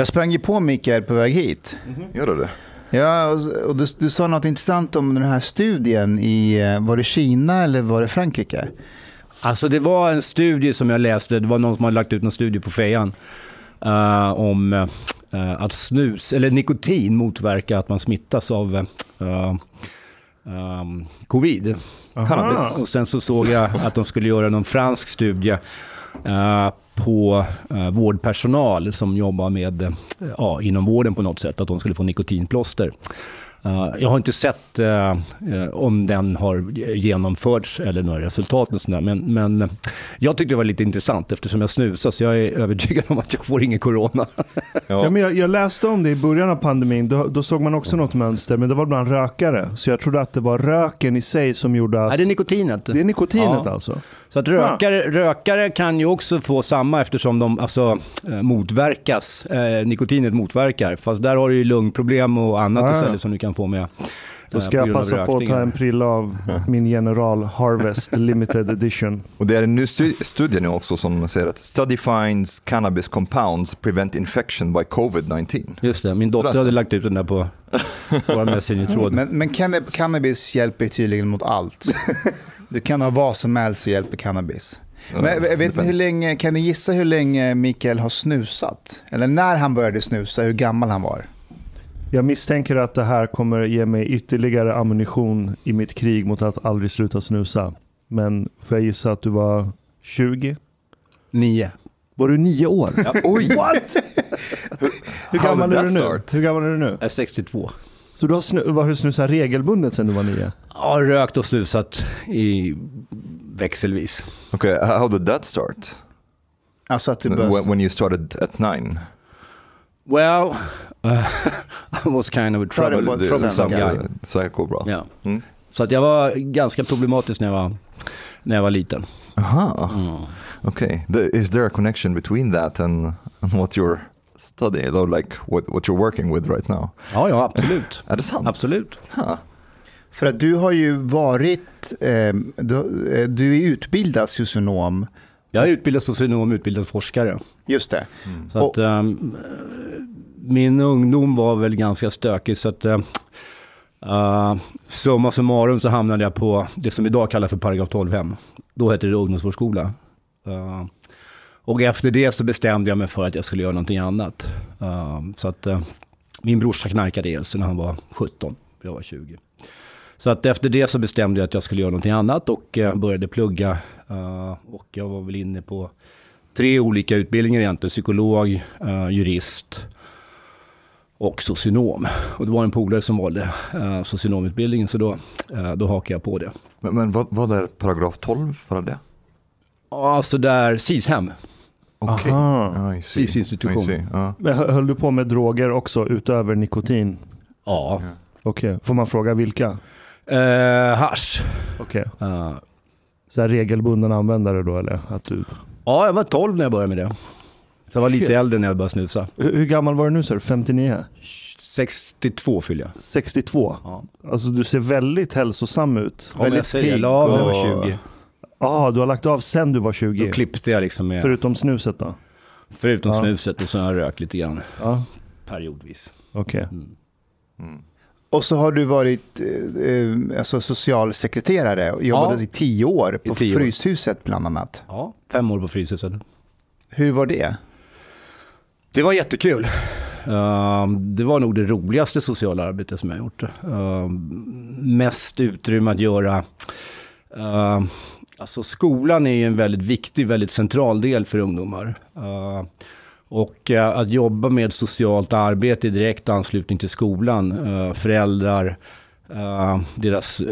Jag sprang ju på Mikael på väg hit. Gör du det? Ja, och, du, du sa något intressant om den här studien i, eh, var det Kina eller var det Frankrike? Alltså det var en studie som jag läste, det var någon som hade lagt ut en studie på fejan. eh, om eh, att snus, eller nikotin motverkar att man smittas av eh, ehm, covid. Cannabis. Och sen så såg jag att de skulle göra någon fransk studie på eh, vårdpersonal som jobbar med, eh, ja, inom vården på något sätt, att de skulle få nikotinplåster. Eh, jag har inte sett eh, eh, om den har genomförts eller några resultat och sådär, men, men jag tyckte det var lite intressant eftersom jag snusar så jag är övertygad om att jag får ingen corona. Ja, men jag, jag läste om det i början av pandemin. Då, då såg man också något mönster, men det var bland rökare. Så jag trodde att det var röken i sig som gjorde att... Nej, det är nikotinet. Det är nikotinet Ja. alltså? Så att rökare, rökare kan ju också få samma eftersom de alltså, motverkas, eh, nikotinet motverkar. Fast där har du ju lungproblem och annat Ja, ja. istället som du kan få med. Då eh, ska jag passa på att ta en prilla av min General Harvest Limited Edition. Och det är en ny stu- studie nu också som säger att study finds cannabis compounds prevent infection by covid-19. Just det, min dotter hade lagt ut den där på vår Messenger-tråd. Men, men canna- cannabis hjälper tydligen mot allt. Du kan ha vad som helst så hjälper cannabis. Men vet ni hur länge, kan ni gissa hur länge Mikael har snusat? Eller när han började snusa, hur gammal han var? Jag misstänker att det här kommer ge mig ytterligare ammunition i mitt krig mot att aldrig sluta snusa. Men får jag gissa att du var 20? Nio. Var du nio år? Oj! What? Hur gammal är du nu? Hur gammal är du nu? Jag är 62. Så du har, snu- har du snusat regelbundet sedan du var nio? Jag har rökt och snusat i växelvis. Okay, how did that start? Alltså att du började... When, you started at nine? Well, I was kind of a trouble, svenska. troublesome guy. Sverige går bra. Ja. Mm. Så att jag var ganska problematisk när jag var, när jag var liten. Aha, Mm. okay. The, is there a connection between that and, and what you're studying, though, like what, what you're working with right now? Ja, ja, absolut. Är det sant? Absolut. Huh. För att du har ju varit, eh, du, eh, du är utbildad socionom. Jag är utbildad socionom, utbildad forskare. Just det. Så att, ehm, min ungdom var väl ganska stökig. Så att, uh, summa summarum så hamnade jag på det som idag kallas för paragraf 12-hem. Då hette det ungdomsvårdsskola. Eh, och efter det så bestämde jag mig för att jag skulle göra någonting annat. Eh, så att min brorsa knarkade ihjäl sig när han var 17, jag var 20. Så att efter det så bestämde jag att jag skulle göra någonting annat och eh, började plugga. eh, och jag var väl inne på tre olika utbildningar egentligen. Psykolog, eh, jurist och socionom. Och det var en polare som valde socionomutbildningen så då, eh, då hakade jag på det. Men, men vad, vad är paragraf 12 för det? Ja, så där SIS-hem. Okej. See. SIS-institution. Men hö- höll du på med droger också utöver nikotin? Ja. Okej, får man fråga vilka? Eh, hasch. Okej, Eh, så här regelbunden användare då eller? Att du... ja, jag var 12 när jag började med det. Så jag var lite Shit. äldre när jag började snusa. hur, hur gammal var du nu sa du? 59? 62 fyllde jag. 62? Ja. Alltså du ser väldigt hälsosam ut. Men jag Väldigt säger, jag pigg la av när jag och- var 20. Ja, du har lagt av sen du var Då 20? klippte jag liksom med, Förutom snuset då? förutom Ja. snuset och så har jag rökt lite grann Ja, periodvis. okej. Mm. Och så har du varit eh, eh, alltså socialsekreterare och jobbat Ja. i tio år på tio år. Fryshuset bland annat. Ja, fem år på Fryshuset. Hur var det? Det var jättekul. Uh, det var nog det roligaste sociala arbetet som jag gjort. Uh, mest utrymme att göra. Uh, alltså skolan är ju en väldigt viktig, väldigt central del för ungdomar. Uh, och eh, att jobba med socialt arbete i direkt anslutning till skolan, eh, föräldrar, eh, deras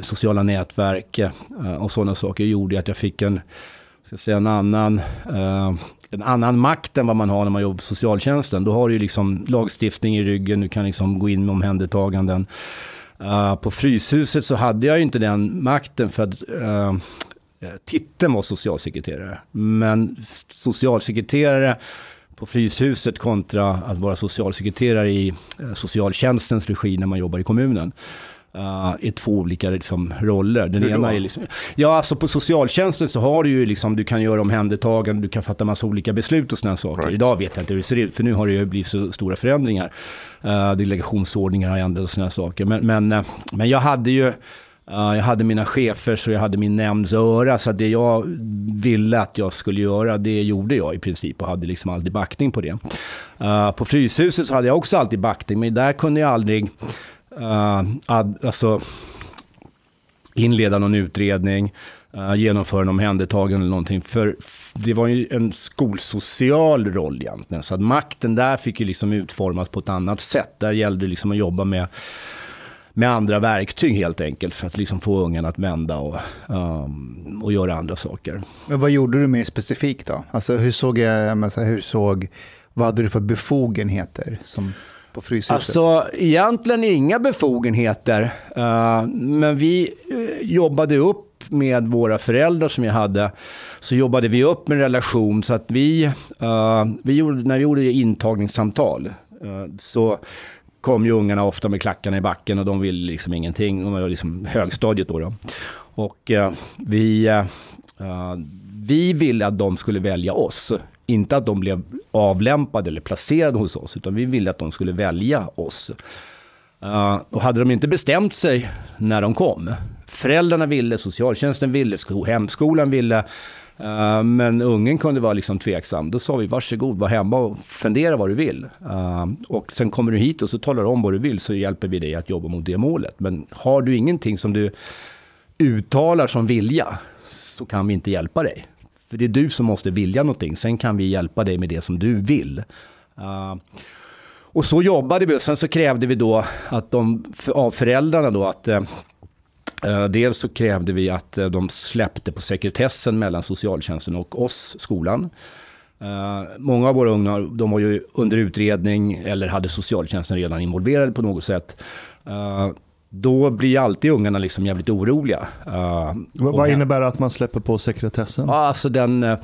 sociala nätverk och sådana saker gjorde att jag fick en, ska jag säga, en annan en annan makt än vad man har när man jobbar på socialtjänsten. Då har du ju liksom lagstiftning i ryggen, du kan liksom gå in med omhändertaganden. Uh, på Fryshuset så hade jag ju inte den makten för att uh, titeln var socialsekreterare. Men socialsekreterare på Fryshuset kontra att vara socialsekreterare i uh, socialtjänstens regi när man jobbar i kommunen. uh, är två olika liksom, roller. Den Hur ena då? är liksom, ja, alltså på socialtjänsten så har du ju liksom, du kan göra omhändertagande, du kan fatta massa olika beslut och sådana saker. Right. Idag vet jag inte hur det ser ut, för nu har det ju blivit så stora förändringar. Uh, delegationsordningar har ändrats och sådana saker. Men, men, eh, men jag hade ju, jag hade mina chefer så jag hade min nämnds öra. Så att det jag ville att jag skulle göra, det gjorde jag i princip och hade liksom alltid backning på det. Uh, på Fryshuset så hade jag också alltid backning, men där kunde jag aldrig uh, ad, alltså, inleda någon utredning, uh, genomföra en omhändertagande eller någonting. För det var ju en skolsocial roll egentligen. Så att makten där fick ju liksom utformas på ett annat sätt. Där gällde det liksom att jobba med med andra verktyg helt enkelt för att liksom få ungen att vända och, um, och göra andra saker. Men vad gjorde du mer specifikt då? Alltså hur såg jag, men så här, hur såg, vad hade du för befogenheter som på Fryshuset? Alltså egentligen inga befogenheter, uh, men vi uh, jobbade upp med våra föräldrar som jag hade, så jobbade vi upp en relation så att vi, uh, vi gjorde, när vi gjorde intagningssamtal, så kom ju ungarna ofta med klackarna i backen och de ville liksom ingenting. De var liksom högstadiet då. då. Och eh, vi, eh, eh, vi ville att de skulle välja oss. Inte att de blev avlämpade eller placerade hos oss, utan vi ville att de skulle välja oss. Uh, och hade de inte bestämt sig när de kom, föräldrarna ville, socialtjänsten ville, hemskolan ville, Eh, men ungen kunde vara liksom tveksam. Då sa vi varsågod, var hemma och fundera vad du vill. Uh, och sen kommer du hit och så talar du om vad du vill så hjälper vi dig att jobba mot det målet. Men har du ingenting som du uttalar som vilja så kan vi inte hjälpa dig. För det är du som måste vilja någonting. Sen kan vi hjälpa dig med det som du vill. Uh, och så jobbade vi och sen så krävde vi då att de, av föräldrarna då att dels så krävde vi att eh, de släppte på sekretessen mellan socialtjänsten och oss, skolan. Eh, många av våra unga, de var ju under utredning eller hade socialtjänsten redan involverade på något sätt. Eh, då blir alltid ungarna liksom jävligt oroliga. Eh, Vad, innebär att man släpper på sekretessen? Alltså den, eh,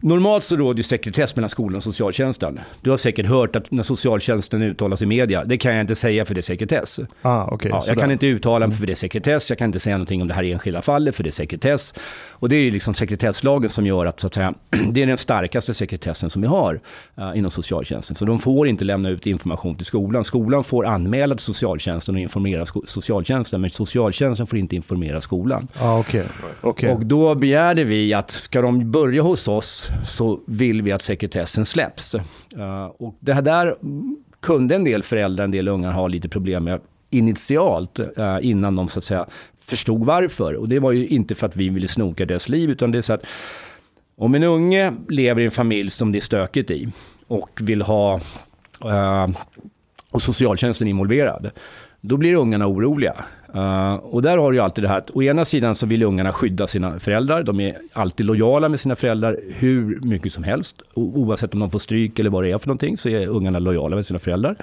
normalt så råder ju sekretess mellan skolan och socialtjänsten. Du har säkert hört att när socialtjänsten uttalas i media, det kan jag inte säga för det är sekretess. Ah, okej. Ja, jag kan inte uttala mig för det är sekretess, jag kan inte säga någonting om det här enskilda fallet för det är sekretess. Och det är ju liksom sekretesslagen som gör att, så att säga, det är den starkaste sekretessen som vi har eh, inom socialtjänsten. Så de får inte lämna ut information till skolan. Skolan får anmäla till socialtjänsten och informera socialtjänsten, men socialtjänsten får inte informera skolan. Ah, okej. Okej. Och då begärde vi att ska de börja hos oss så vill vi att sekretessen släpps. Eh, och det här där kunde en del föräldrar, en del ungar ha lite problem med initialt eh, innan de så att säga förstod varför. Och det var ju inte för att vi ville snoka deras liv utan det är så att om en unge lever i en familj som det är stökigt i och vill ha eh, och socialtjänsten är involverad, då blir ungarna oroliga. Eh, och där har du ju alltid det här att å ena sidan så vill ungarna skydda sina föräldrar. De är alltid lojala med sina föräldrar hur mycket som helst. O- oavsett om de får stryk eller vad det är för någonting så är ungarna lojala med sina föräldrar.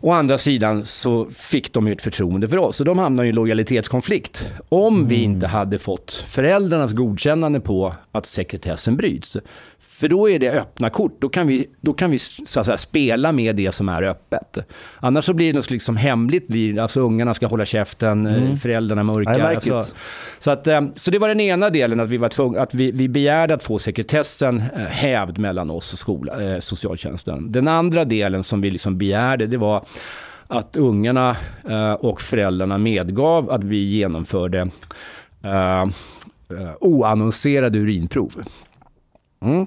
Å andra sidan så fick de ju ett förtroende för oss, så de hamnar i en lojalitetskonflikt. Om vi inte hade fått föräldrarnas godkännande på att sekretessen bryts. För då är det öppna kort, då kan vi, då kan vi så att säga, spela med det som är öppet. Annars så blir det något liksom hemligt, blir, alltså ungarna ska hålla käften, mm. föräldrarna mörka. I like alltså, så, att, eh, så det var den ena delen, att vi, var tvung, att vi, vi begärde att få sekretessen eh, hävd mellan oss och skola, eh, socialtjänsten. Den andra delen som vi liksom begärde, det var att ungarna eh, och föräldrarna medgav att vi genomförde eh, eh, oannonserade urinprov. Mm.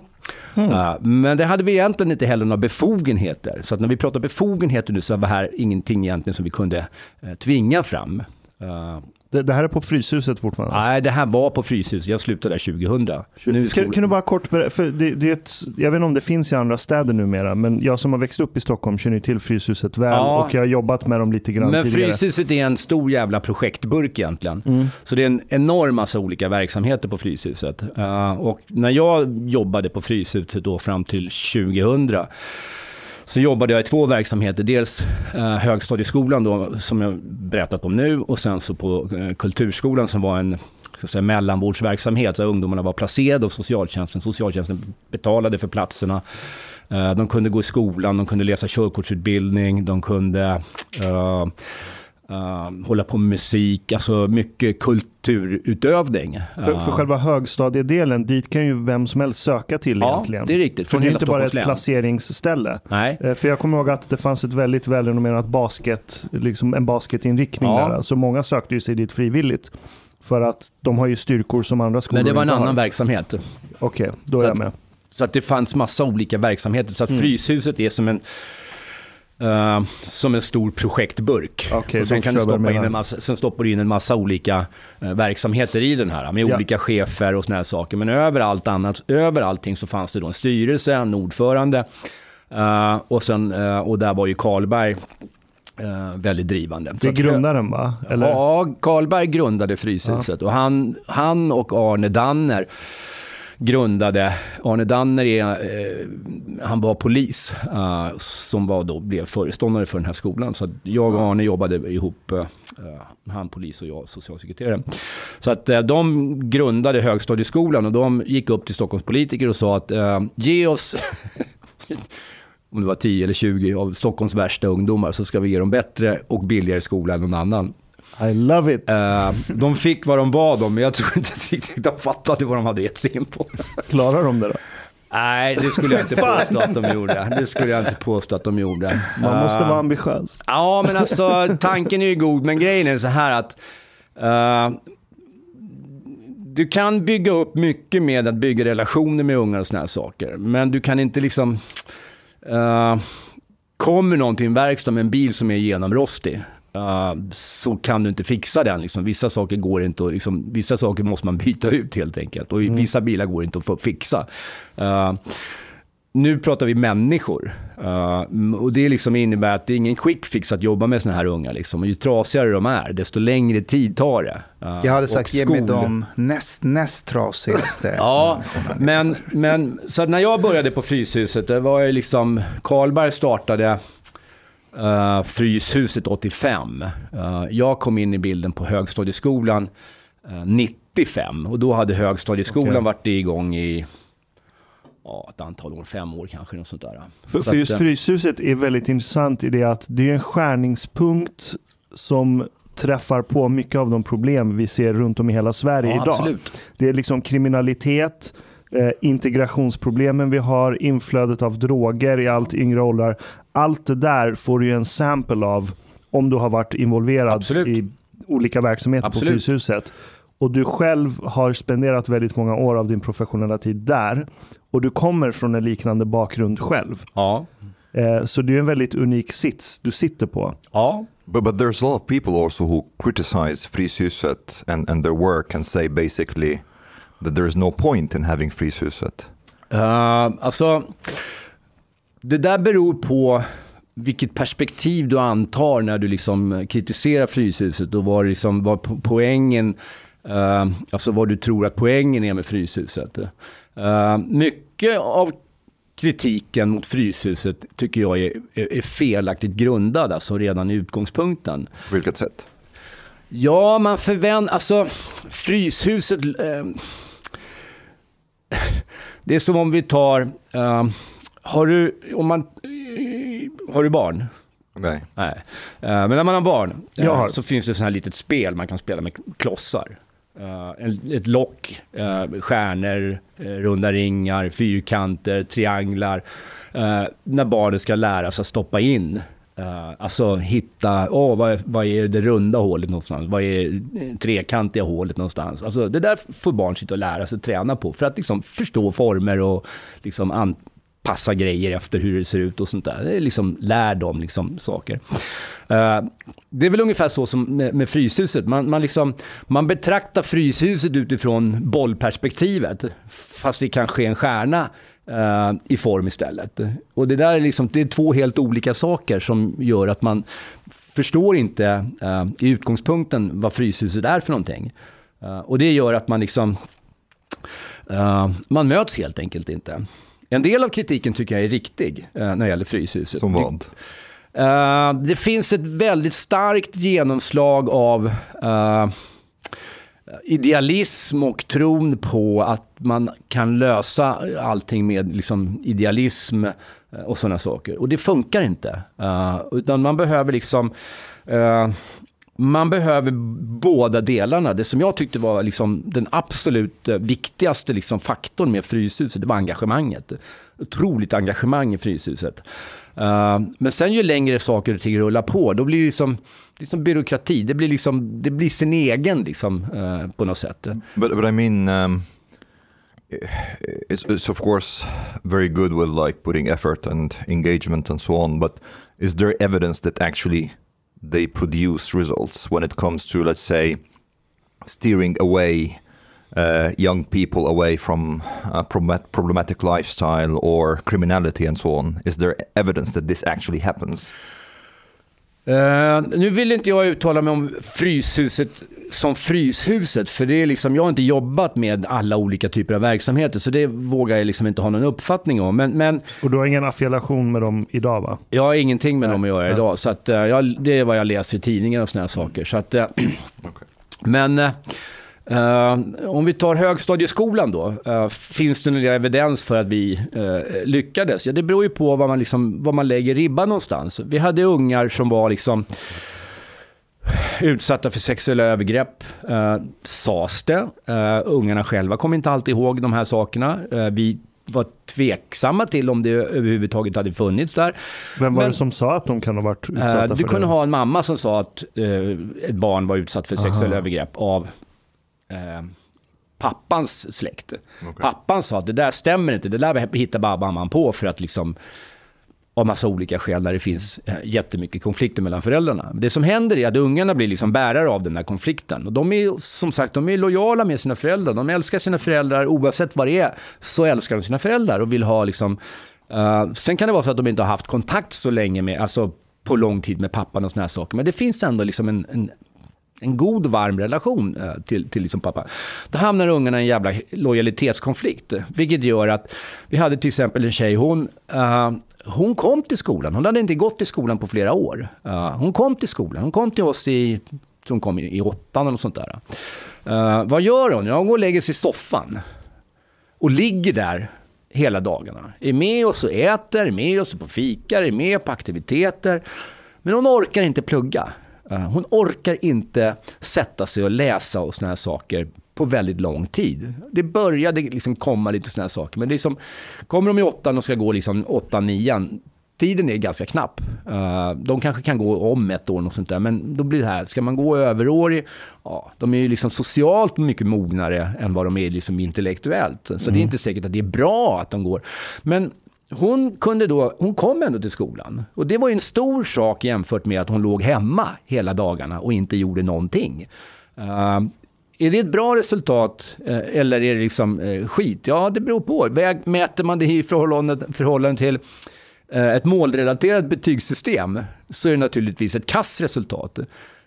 Eh, men det hade vi egentligen inte heller några befogenheter. Så att när vi pratar befogenheter nu så var det här ingenting egentligen som vi kunde eh, tvinga fram. Eh, Det, det här är på Fryshuset fortfarande? alltså? Nej, det här var på Fryshuset. Jag slutade där 2000. Nu är Kan, skolan- kan du bara kort berätta, för det, det är ett, jag vet inte om det finns i andra städer numera, men jag som har växt upp i Stockholm känner ju till Fryshuset väl Ja. och jag har jobbat med dem lite grann Men tidigare. Fryshuset är en stor jävla projektburk egentligen. Mm. Så det är en enorm massa olika verksamheter på Fryshuset. Uh, och när jag jobbade på Fryshuset då fram till 2000 så jobbade jag i två verksamheter. Dels eh, högstadieskolan då, som jag berättat om nu och sen så på eh, kulturskolan som var en säga, mellanvårdsverksamhet. där ungdomarna var placerade av socialtjänsten. Socialtjänsten betalade för platserna. Eh, De kunde gå i skolan, de kunde läsa körkortsutbildning, de kunde eh, Uh, hålla på med musik, alltså mycket kulturutövning. För, för själva högstadiedelen, dit kan ju vem som helst söka till ja, egentligen. det är riktigt. För Från det är inte bara ett placeringsställe. Nej. Eh, För jag kommer ihåg att det fanns ett väldigt välrenommerat basket, liksom en basketinriktning Ja. där. Så många sökte ju sig dit frivilligt. För att de har ju styrkor som andra skolor Men det var en inte har. annan verksamhet. Okej, då är Så jag att- med. Så att det fanns massa olika verksamheter. Så att Mm. Fryshuset är som en, eh, som en stor projektburk. Okej, och sen kan du stoppa in en massa, sen stoppar du in en massa olika eh, verksamheter i den här. Med Ja. olika chefer och såna här saker. Men över allt annat, över allting så fanns det då en styrelse, en ordförande. eh, och, sen, och där var ju Karlberg väldigt drivande. Det är grundaren va? Eller? Ja, Karlberg grundade Fryshuset och han, han och Arne Danner grundade, Arne Danner är, eh, han var polis eh, som var då, blev föreståndare för den här skolan. Så att jag och Arne jobbade ihop, eh, eh han polis och jag socialsekreterare. Så att eh, de grundade högstadieskolan och de gick upp till Stockholms politiker och sa att eh, ge oss om det var 10 eller 20 av Stockholms värsta ungdomar så ska vi ge dem bättre och billigare skola än någon annan. I love it. Eh, de fick vad de bad om, men jag tror inte riktigt de fattade vad de hade gett sig in på. Klarar de det då? Nej, det skulle jag inte påstå att de gjorde. Det skulle jag inte påstå att de gjorde. Man måste Eh, vara ambitiös. Ja, men alltså tanken är ju god, men grejen är så här att eh, du kan bygga upp mycket med att bygga relationer med unga och såna här saker. Men du kan inte liksom... eh, kommer en verkstad med en bil som är genomrostig eh, så kan du inte fixa den. Liksom. Vissa saker går inte att, liksom, vissa saker måste man byta ut helt enkelt. Och i vissa bilar går inte att fixa. Eh, nu pratar vi människor. Uh, och det liksom innebär att det är ingen quick fix att jobba med såna här unga. Liksom. Och ju trasigare de är, desto längre tid tar det. Uh, Jag hade sagt ge mig de näst, näst trasigaste. Ja, men, men så när jag började på Fryshuset, det var ju liksom, Karlberg startade uh, Fryshuset 85. Uh, jag kom in i bilden på högstadieskolan uh, 95 och då hade högstadieskolan Okej. varit igång i ja, ett antal år, fem år kanske, något sånt där. För, Så för just eh, Fryshuset är väldigt intressant i det att det är en skärningspunkt som träffar på mycket av de problem vi ser runt om i hela Sverige ja, idag. absolut. Det är liksom kriminalitet, eh, integrationsproblemen vi har, inflödet av droger i allt yngre åldrar. Allt det där får du ju en sample av om du har varit involverad Absolut. i olika verksamheter på Absolut. Fryshuset. Och du själv har spenderat väldigt många år av din professionella tid där. Och du kommer från en liknande bakgrund själv. Ja, Eh, så det är en väldigt unik sits du sitter på. ja. But, but there's a lot of people also who criticize Fryshuset and, and their work and say basically that there is no point in having Fryshuset. Uh, alltså, det där beror på vilket perspektiv du antar när du liksom kritiserar Fryshuset och vad, liksom, vad po- poängen, uh, alltså vad du tror att poängen är med Fryshuset. Uh, mycket av kritiken mot Fryshuset tycker jag är, är, är felaktigt grundad, alltså redan i utgångspunkten. På vilket sätt? Ja, man förväntar... Alltså, Fryshuset... Eh, det är som om vi tar... Eh, har du... Om man, eh, har du barn? Nej. Nej. Eh, men när man har barn eh, har. så finns det sådana här litet spel man kan spela med klossar. En, ett lock, eh, stjärnor, eh, runda ringar, fyrkanter, trianglar. När barnet ska lära sig att stoppa in. Uh, alltså hitta, åh vad, är- vad är det runda hålet någonstans? Vad är det trekantiga hålet någonstans? Alltså det där får barn sitta och lära sig träna på för att liksom förstå former och liksom anpassa grejer efter hur det ser ut och sånt där. Det är liksom, lär dem liksom saker. Uh, det är väl ungefär så som med, med Fryshuset. Man, man, liksom, man betraktar Fryshuset utifrån bollperspektivet. Fast det kanske är en stjärna eh, i form istället. Och det där är, liksom, det är två helt olika saker som gör att man förstår inte eh, i utgångspunkten vad Fryshuset är för någonting. Eh, och det gör att man liksom man möts helt enkelt inte. En del av kritiken tycker jag är riktig när det gäller Fryshuset. Som vad? Det finns ett väldigt starkt genomslag av idealism och tron på att man kan lösa allting med liksom, idealism eh, och sådana saker. Och det funkar inte. Uh, utan man behöver liksom... uh, man behöver båda delarna. Det som jag tyckte var liksom den absolut viktigaste liksom faktorn med Fryshuset, det var engagemanget. Otroligt engagemang i Fryshuset. Uh, men sen ju längre saker och ting rullar på, då blir det liksom, liksom byråkrati. Det blir, liksom, det blir sin egen liksom, uh, på något sätt. But, but I mean, um, it's, it's of course very good with like putting effort and engagement and so on, but is there evidence that actually they produce results when it comes to, let's say, steering away uh, young people away from uh, a problematic lifestyle or criminality and so on? Is there evidence that this actually happens? Uh, nu vill inte jag uttala mig om Fryshuset som Fryshuset, för det är liksom, jag har inte jobbat med alla olika typer av verksamheter, så det vågar jag liksom inte ha någon uppfattning om. Men, men, och du har ingen affiliation med dem idag va? Jag har ingenting med Nej. dem att göra idag, så att, uh, jag, det är vad jag läser i tidningen och sådana saker. Så att, uh, okay. Men Uh, om vi tar högstadieskolan då, uh, finns det någon evidens för att vi uh, lyckades? Ja, det beror ju på var man, liksom, var man lägger ribban någonstans. Vi hade ungar som var liksom utsatta för sexuella övergrepp, uh, sades det. Ungarna själva kom inte alltid ihåg de här sakerna. vi var tveksamma till om det överhuvudtaget hade funnits där. Vem var Men, det som sa att de kan ha varit utsatta för det? Du kunde ha en mamma som sa att ett barn var utsatt för sexuella övergrepp av eh, pappans släkt. Okay. Pappan sa att det där stämmer inte, det där hittar bara mamman på för att liksom av massa olika skäl där det finns eh, jättemycket konflikter mellan föräldrarna. Det som händer är att ungarna blir liksom bärare av den här konflikten. Och de är som sagt de är lojala med sina föräldrar. De älskar sina föräldrar oavsett vad det är. Så älskar de sina föräldrar och vill ha liksom... Uh, sen kan det vara så att de inte har haft kontakt så länge med, alltså på lång tid med pappan och såna här saker. Men det finns ändå liksom en, en en god varm relation eh, till, till liksom pappa. Då hamnar ungarna i en jävla lojalitetskonflikt. Vilket gör att vi hade till exempel en tjej, hon, uh, hon kom till skolan. Hon hade inte gått till skolan på flera år. Uh, hon kom till skolan. Hon kom till oss i, hon kom i, i åttan eller sånt där. Uh, vad gör hon? Ja, hon går och lägger sig i soffan. Och ligger där hela dagarna. Är med oss och äter, är med oss på fika, är med på aktiviteter. Men hon orkar inte plugga. Eh, hon orkar inte sätta sig och läsa och såna här saker på väldigt lång tid. Det började liksom komma lite såna här saker, men liksom, kommer de i åttan och ska gå liksom åttan, nian, tiden är ganska knapp. Uh, de kanske kan gå om ett år och sånt där, men då blir det här, ska man gå överårig, ja, de är ju liksom socialt mycket mognare än vad de är liksom intellektuellt. Så mm. det är mm. inte säkert att det är bra att de går. Men hon, kunde då, hon kom ändå till skolan. Och det var ju en stor sak jämfört med att hon låg hemma hela dagarna och inte gjorde någonting. Uh, är det ett bra resultat eh, eller är det liksom eh, skit? Ja, det beror på. Väg, mäter man det i förhållande, förhållande till ett målrelaterat betygssystem så är det naturligtvis ett kassresultat.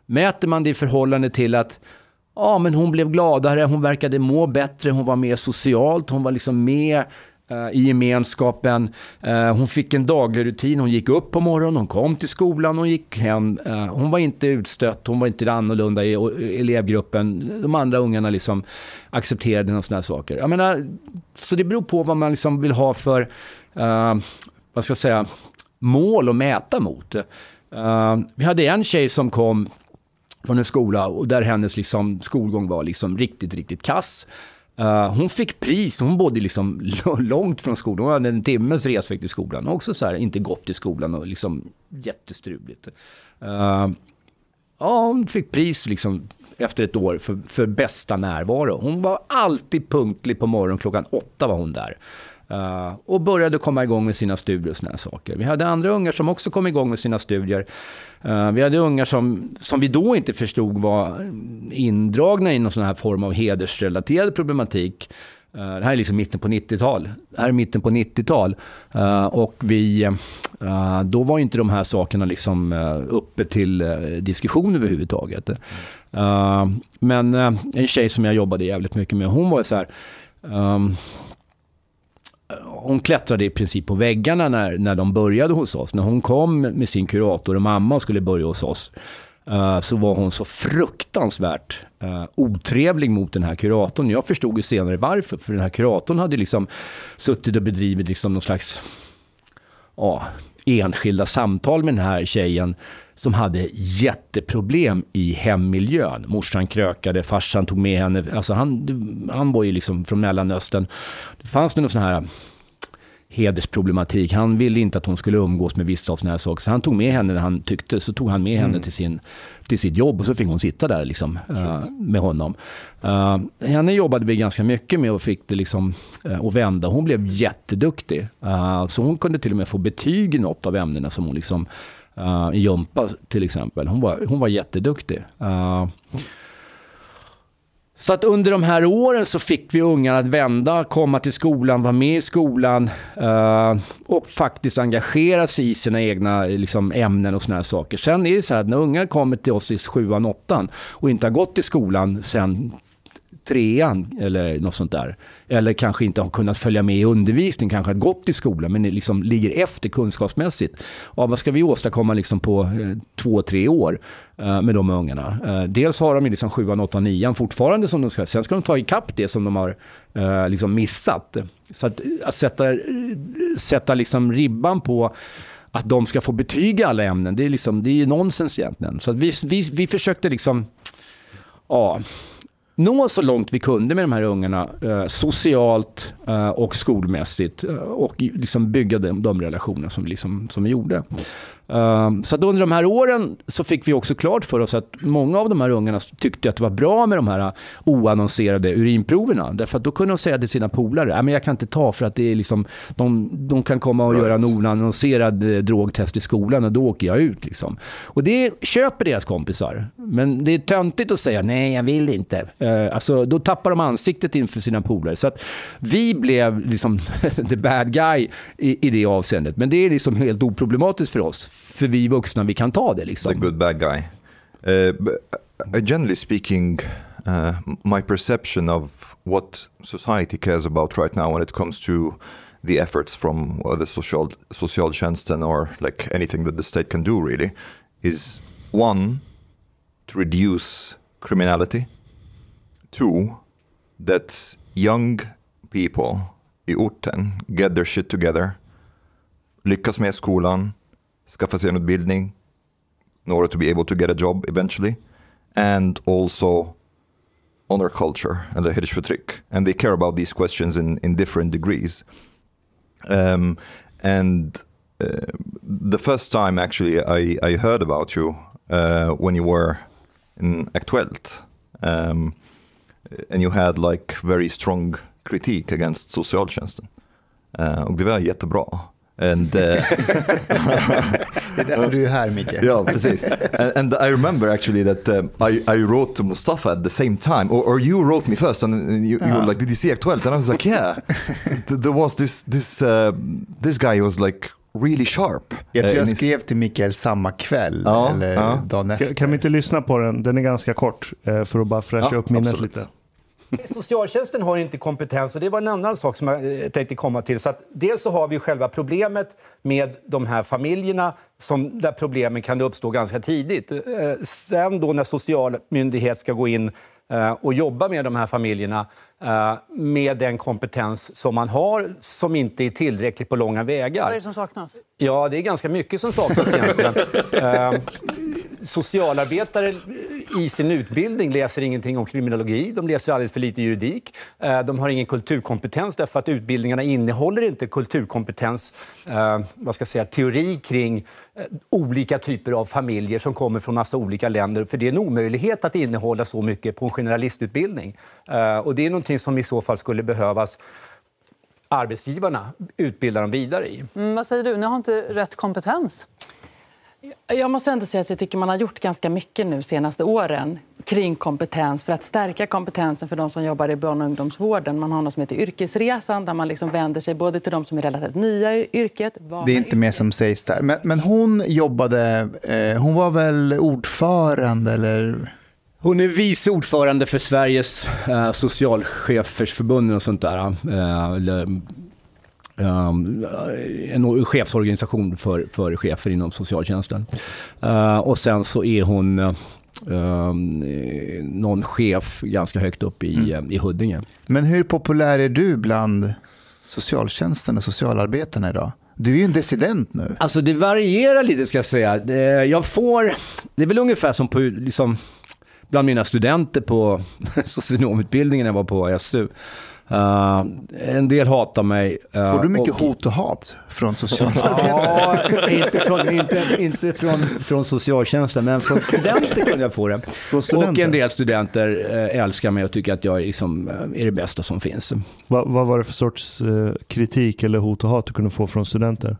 Mäter man det i förhållande till att ja, men hon blev gladare, hon verkade må bättre, hon var mer socialt, hon var liksom med Eh, i gemenskapen. Eh, hon fick en daglig rutin. Hon gick upp på morgonen, hon kom till skolan, hon gick hem. Eh, hon var inte utstött, hon var inte annorlunda i elevgruppen. De andra ungarna liksom accepterade några sådana saker. Jag menar, så det beror på vad man liksom vill ha för, uh, vad ska jag säga, mål att mäta mot. Uh, vi hade en tjej som kom från en skola och där hennes liksom skolgång var liksom riktigt, riktigt kass. Uh, hon fick pris, hon bodde liksom långt från skolan. Hon hade en timmes resväg till skolan. Också så här, inte gått till skolan och liksom jättestruligt. Uh, ja, hon fick pris liksom efter ett år för, för bästa närvaro. Hon var alltid punktlig på morgonen, klockan åtta var hon där. Uh, och började komma igång med sina studier och sådana saker. Vi hade andra ungar som också kom igång med sina studier. Uh, vi hade ungar som, som vi då inte förstod var indragna i någon sån här form av hedersrelaterad problematik. Uh, det här är liksom mitten på 90-tal. Det här är mitten på 90-tal. och vi, då var inte de här sakerna liksom uppe till diskussion överhuvudtaget. men en tjej som jag jobbade jävligt mycket med, hon var så här, um, hon klättrade i princip på väggarna när, när de började hos oss. När hon kom med sin kurator och mamma och skulle börja hos oss. Uh, så var hon så fruktansvärt uh, otrevlig mot den här kuratorn. Jag förstod ju senare varför. För den här kuratorn hade liksom suttit och bedrivit liksom någon slags uh, enskilda samtal med den här tjejen som hade jätteproblem i hemmiljön. Morsan krökade, farsan tog med henne. Alltså han, han var ju liksom från Mellanöstern. Det fanns någon sån här hedersproblematik. Han ville inte att hon skulle umgås med vissa av såna här saker. Så han tog med henne när han tyckte. Så tog han med henne till, sin, till sitt jobb och så fick hon sitta där liksom, uh, med honom. Uh, henne jobbade vi ganska mycket med och fick det liksom, uh, att vända. Hon blev jätteduktig. Uh, så hon kunde till och med få betyg i något av ämnena som hon liksom, Eh, uh, i jumpa till exempel. Hon var, hon var jätteduktig. Uh, så att under de här åren så fick vi ungarna att vända, komma till skolan, vara med i skolan uh, och faktiskt engagera sig i sina egna liksom, ämnen och såna här saker. Sen är det så här att när ungar kommer till oss i sjuan, åttan och inte har gått i skolan sen trean eller något sånt där. Eller kanske inte har kunnat följa med i undervisning, kanske har gått i skolan men liksom ligger efter kunskapsmässigt. Ja, vad ska vi åstadkomma liksom på eh, två, tre år eh, med de ungarna? Eh, dels har de liksom sjuan, åttan, nian fortfarande som de ska, sen ska de ta ikapp det som de har eh, liksom missat. Så att, eh, att sätta, eh, sätta liksom ribban på att de ska få betyg i alla ämnen, det är, liksom, det är nonsens egentligen. Så att vi, vi, vi försökte liksom, ja, nå så långt vi kunde med de här ungarna eh, socialt eh, och skolmässigt eh, och liksom bygga de, de relationer som vi, liksom, som vi gjorde. Uh, så under de här åren så fick vi också klart för oss att många av de här ungarna tyckte att det var bra med de här oannonserade urinproverna. Därför att då kunde de säga till sina polare, men jag kan inte ta för att det är liksom, de, de kan komma och right. göra en oannonserad eh, drogtest i skolan och då åker jag ut. Liksom. Och det köper deras kompisar. Men det är töntigt att säga, nej jag vill inte. Uh, alltså, då tappar de ansiktet inför sina polare. Så att vi blev liksom the bad guy i, i det avseendet. Men det är liksom helt oproblematiskt för oss för vi vuxna, vi kan ta det liksom. The good bad guy. Uh, generally speaking, uh, my perception of what society cares about right now when it comes to the efforts from uh, the social socialtjänsten or like anything that the state can do really is one to reduce criminality two that young people i orten get their shit together lyckas med skolan skaffa sig en utbildning in order to be able to get a job eventually. And also honor culture, eller hedersförtryck. And they care about these questions in, in different degrees. Um, and uh, the first time actually I, I heard about you uh, when you were in Aktuellt. Um, and you had like very strong critique against socialtjänsten. Uh, och det var jättebra. And, uh, det är därför du är här Micke. ja, precis. And, and, I remember actually that um, I, I wrote to Mustafa at the same time, or, or you wrote me first and you, you were like, did you see 12? And I was like, yeah. There was this, this, uh, this guy was like really sharp. Jag tror jag skrev till Mikael samma kväll ja, eller ja. dagen efter. Kan vi inte lyssna på den? Den är ganska kort för att bara fräscha ja, upp minnet absolut. lite. Socialtjänsten har inte kompetens och det var en annan sak som jag eh, tänkte komma till. Så att dels så har vi själva problemet med de här familjerna som, där problemen kan uppstå ganska tidigt. Eh, sen då när social myndighet ska gå in eh, och jobba med de här familjerna med den kompetens som man har som inte är tillräcklig på långa vägar. Vad är det som saknas? Ja, det är ganska mycket som saknas egentligen. socialarbetare i sin utbildning läser ingenting om kriminologi, de läser alldeles för lite juridik. Eh, de har ingen kulturkompetens därför att utbildningarna innehåller inte kulturkompetens, eh, vad ska jag säga, teori kring eh, olika typer av familjer som kommer från massa olika länder. För det är en omöjlighet att innehålla så mycket på en generalistutbildning. Och det är någonting som i så fall skulle behövas arbetsgivarna utbilda dem vidare i. Mm, vad säger du? Ni har inte rätt kompetens. Jag måste ändå säga att jag tycker man har gjort ganska mycket nu senaste åren kring kompetens för att stärka kompetensen för de som jobbar i barn och ungdomsvården. Man har något som heter Yrkesresan där man liksom vänder sig både till de som är relativt nya i yrket. Det är inte mer som sägs där. Men, men hon jobbade, eh, hon var väl ordförande eller? Hon är vice ordförande för Sveriges eh, socialchefersförbund och sånt där. Eh, Um, en chefsorganisation för, för chefer inom socialtjänsten. Uh, och sen så är hon uh, någon chef ganska högt upp i, mm. i Huddinge. Men hur populär är du bland socialtjänsten och socialarbetarna idag? Du är ju en dissident nu. Alltså det varierar lite ska jag säga. Jag får, det är väl ungefär som på, liksom, bland mina studenter på socionomutbildningen jag var på SU. Uh, en del hatar mig. uh, Får du mycket och- hot och hat från socialarbetare? Ja, inte, från, inte, inte från, från socialtjänsten, men från studenter kunde jag få det. Och en del studenter eh, älskar mig och tycker att jag är, liksom, eh, är det bästa som finns. Vad, vad var det för sorts eh, kritik eller hot och hat du kunde få från studenter?